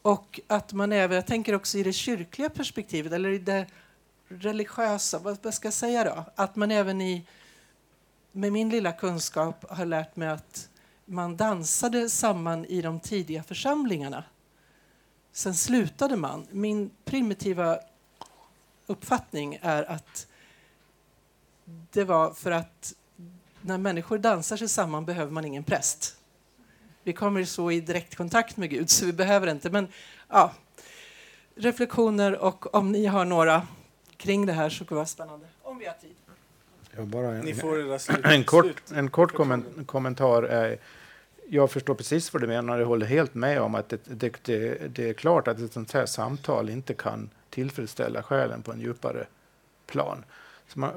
S4: Och att man även, jag tänker också i det kyrkliga perspektivet, eller i det religiösa, vad, vad ska jag säga då? Att man även i, med min lilla kunskap har lärt mig att man dansade samman i de tidiga församlingarna. Sen slutade man. Min primitiva uppfattning är att det var för att när människor dansar sig samman behöver man ingen präst. Vi kommer så i direktkontakt med Gud, så vi behöver inte. Men ja, reflektioner och om ni har några kring det här så skulle det vara spännande. Om vi har tid.
S1: Jag bara en, ni får era slut, en kort, en kort komment kommentar. Är, jag förstår precis vad du menar. Jag håller helt med om att det, det, det, det är klart att ett sånt här samtal inte kan tillfredsställa själen på en djupare plan. Man,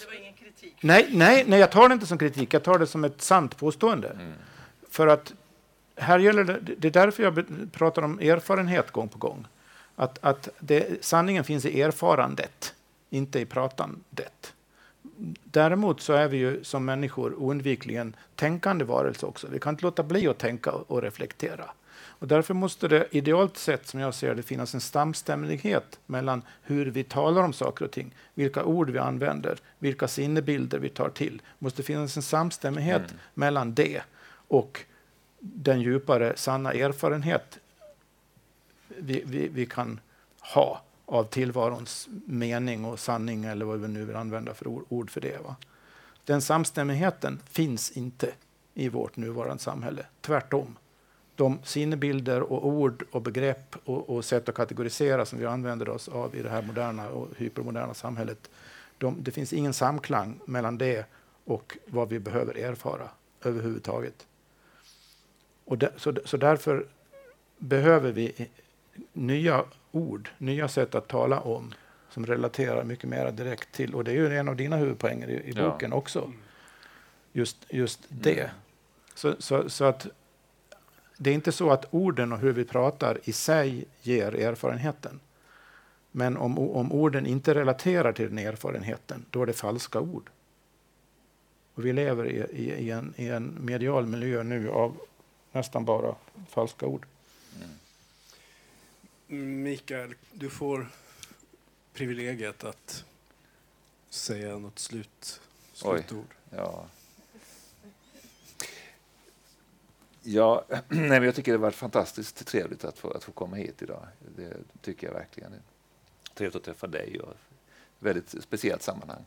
S4: det var ingen kritik?
S1: Nej, nej, nej, jag tar det inte som kritik. Jag tar det som ett sant påstående. Mm. För att här gäller det, det är därför jag pratar om erfarenhet gång på gång. Att, att det, sanningen finns i erfarandet, inte i pratandet. Däremot så är vi ju som människor oundvikligen tänkande varelser också. Vi kan inte låta bli att tänka och reflektera. Och därför måste det idealt sett, som jag ser det, finnas en samstämmighet mellan hur vi talar om saker och ting, vilka ord vi använder, vilka sinnebilder vi tar till. Det måste finnas en samstämmighet mm. mellan det och den djupare sanna erfarenhet vi, vi, vi kan ha av tillvarons mening och sanning eller vad vi nu vill använda för ord för det. Va? Den samstämmigheten finns inte i vårt nuvarande samhälle. Tvärtom. De sinnebilder och ord och begrepp och, och, sätt att kategorisera som vi använder oss av i det här moderna och hypermoderna samhället. De, det finns ingen samklang mellan det och vad vi behöver erfara överhuvudtaget. Och de, så, så därför behöver vi nya ord, nya sätt att tala om som relaterar mycket mer direkt till, och det är ju en av dina huvudpoänger i, i ja. boken också, just, just det. Mm. Så, så, så, att det är inte så att orden och hur vi pratar i sig ger erfarenheten. Men om, om orden inte relaterar till den erfarenheten, då är det falska ord. Och vi lever i, i, i, en, i en medial miljö nu av nästan bara falska ord.
S3: Mikael, du får privilegiet att säga något slut, slutord.
S2: Oj, ja. Ja, [clears throat] nej, jag tycker det har varit fantastiskt trevligt att få, att få komma hit idag. Det tycker jag verkligen. Trevligt att träffa dig och väldigt speciellt sammanhang.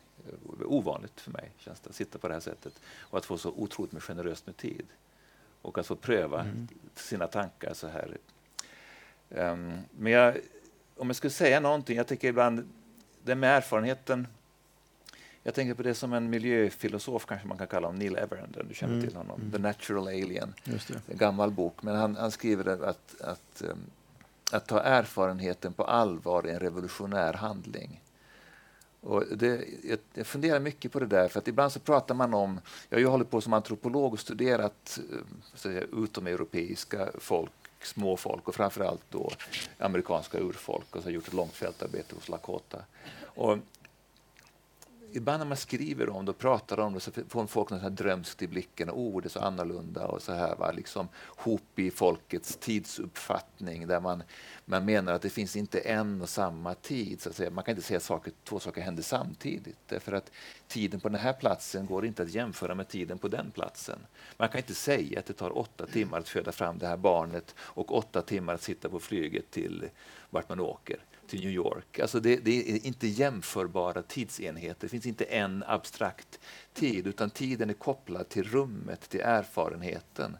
S2: Ovanligt för mig känns det att sitta på det här sättet och att få så otroligt med generöst med tid och att få pröva mm. sina tankar så här. Um, men jag, om jag skulle säga någonting, jag tycker ibland det med erfarenheten jag tänker på det som en miljöfilosof kanske man kan kalla honom, Neil Everend, du känner mm. till honom, mm. The Natural Alien. En gammal bok, men han, han skriver att, att, um, att ta erfarenheten på allvar är en revolutionär handling. Och det, jag, jag funderar mycket på det där, för att ibland så pratar man om... Jag har ju hållit på som antropolog och studerat um, så säga, utomeuropeiska folk småfolk och framförallt då amerikanska urfolk och så har gjort ett långt fältarbete hos Lakota. Och ibland när man skriver om det och pratar om det så får folk något drömskt i blicken. Oh, det är så annorlunda och så här. Va? Liksom hop i folkets tidsuppfattning där man, man menar att det finns inte en och samma tid. Så att säga. Man kan inte säga att saker, två saker händer samtidigt. Därför att tiden på den här platsen går inte att jämföra med tiden på den platsen. Man kan inte säga att det tar åtta timmar att föda fram det här barnet och åtta timmar att sitta på flyget till vart man åker till New York. Alltså det, det, är inte jämförbara tidsenheter. Det finns inte en abstrakt tid, utan tiden är kopplad till rummet, till erfarenheten.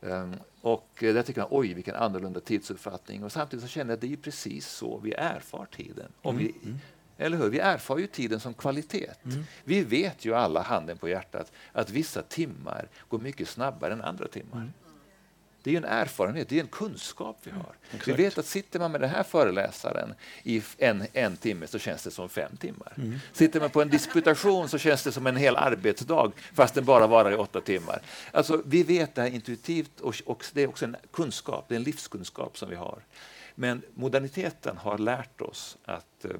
S2: Um, och där tycker man, oj vilken annorlunda tidsuppfattning. Och samtidigt så känner jag att det är precis så vi erfar tiden. Om vi, mm. mm. Eller hur? Vi erfar ju tiden som kvalitet. Mm. Vi vet ju alla, handen på hjärtat, att vissa timmar går mycket snabbare än andra timmar. Mm. Det är en erfarenhet, det är en kunskap vi har. Mm, vi vet att sitter man med den här föreläsaren i en, en timme så känns det som fem timmar. Mm. Sitter man på en disputation så känns det som en hel arbetsdag fast den bara varar i åtta timmar. Alltså, vi vet det här intuitivt och, och det är också en kunskap, det är en livskunskap som vi har. Men moderniteten har lärt oss att eh,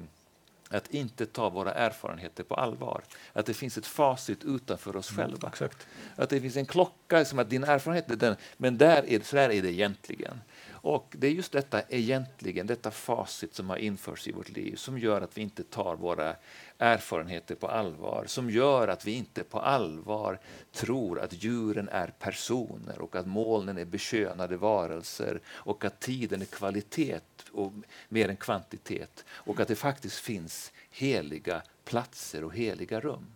S2: att inte ta våra erfarenheter på allvar. Att det finns ett facit utanför oss mm, själva.
S1: Mm,
S2: att det finns en klocka som att din erfarenhet är den, men där är, så där är det egentligen. Och det är just detta egentligen, detta facit som har införts i vårt liv som gör att vi inte tar våra erfarenheter på allvar, som gör att vi inte på allvar tror att djuren är personer och att molnen är bekönade varelser och att tiden är kvalitet och mer än kvantitet och att det faktiskt finns heliga platser och heliga rum.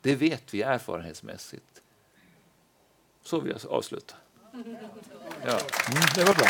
S2: Det vet vi erfarenhetsmässigt. Så vill jag avsluta.
S1: Ja. Mm, det var bra.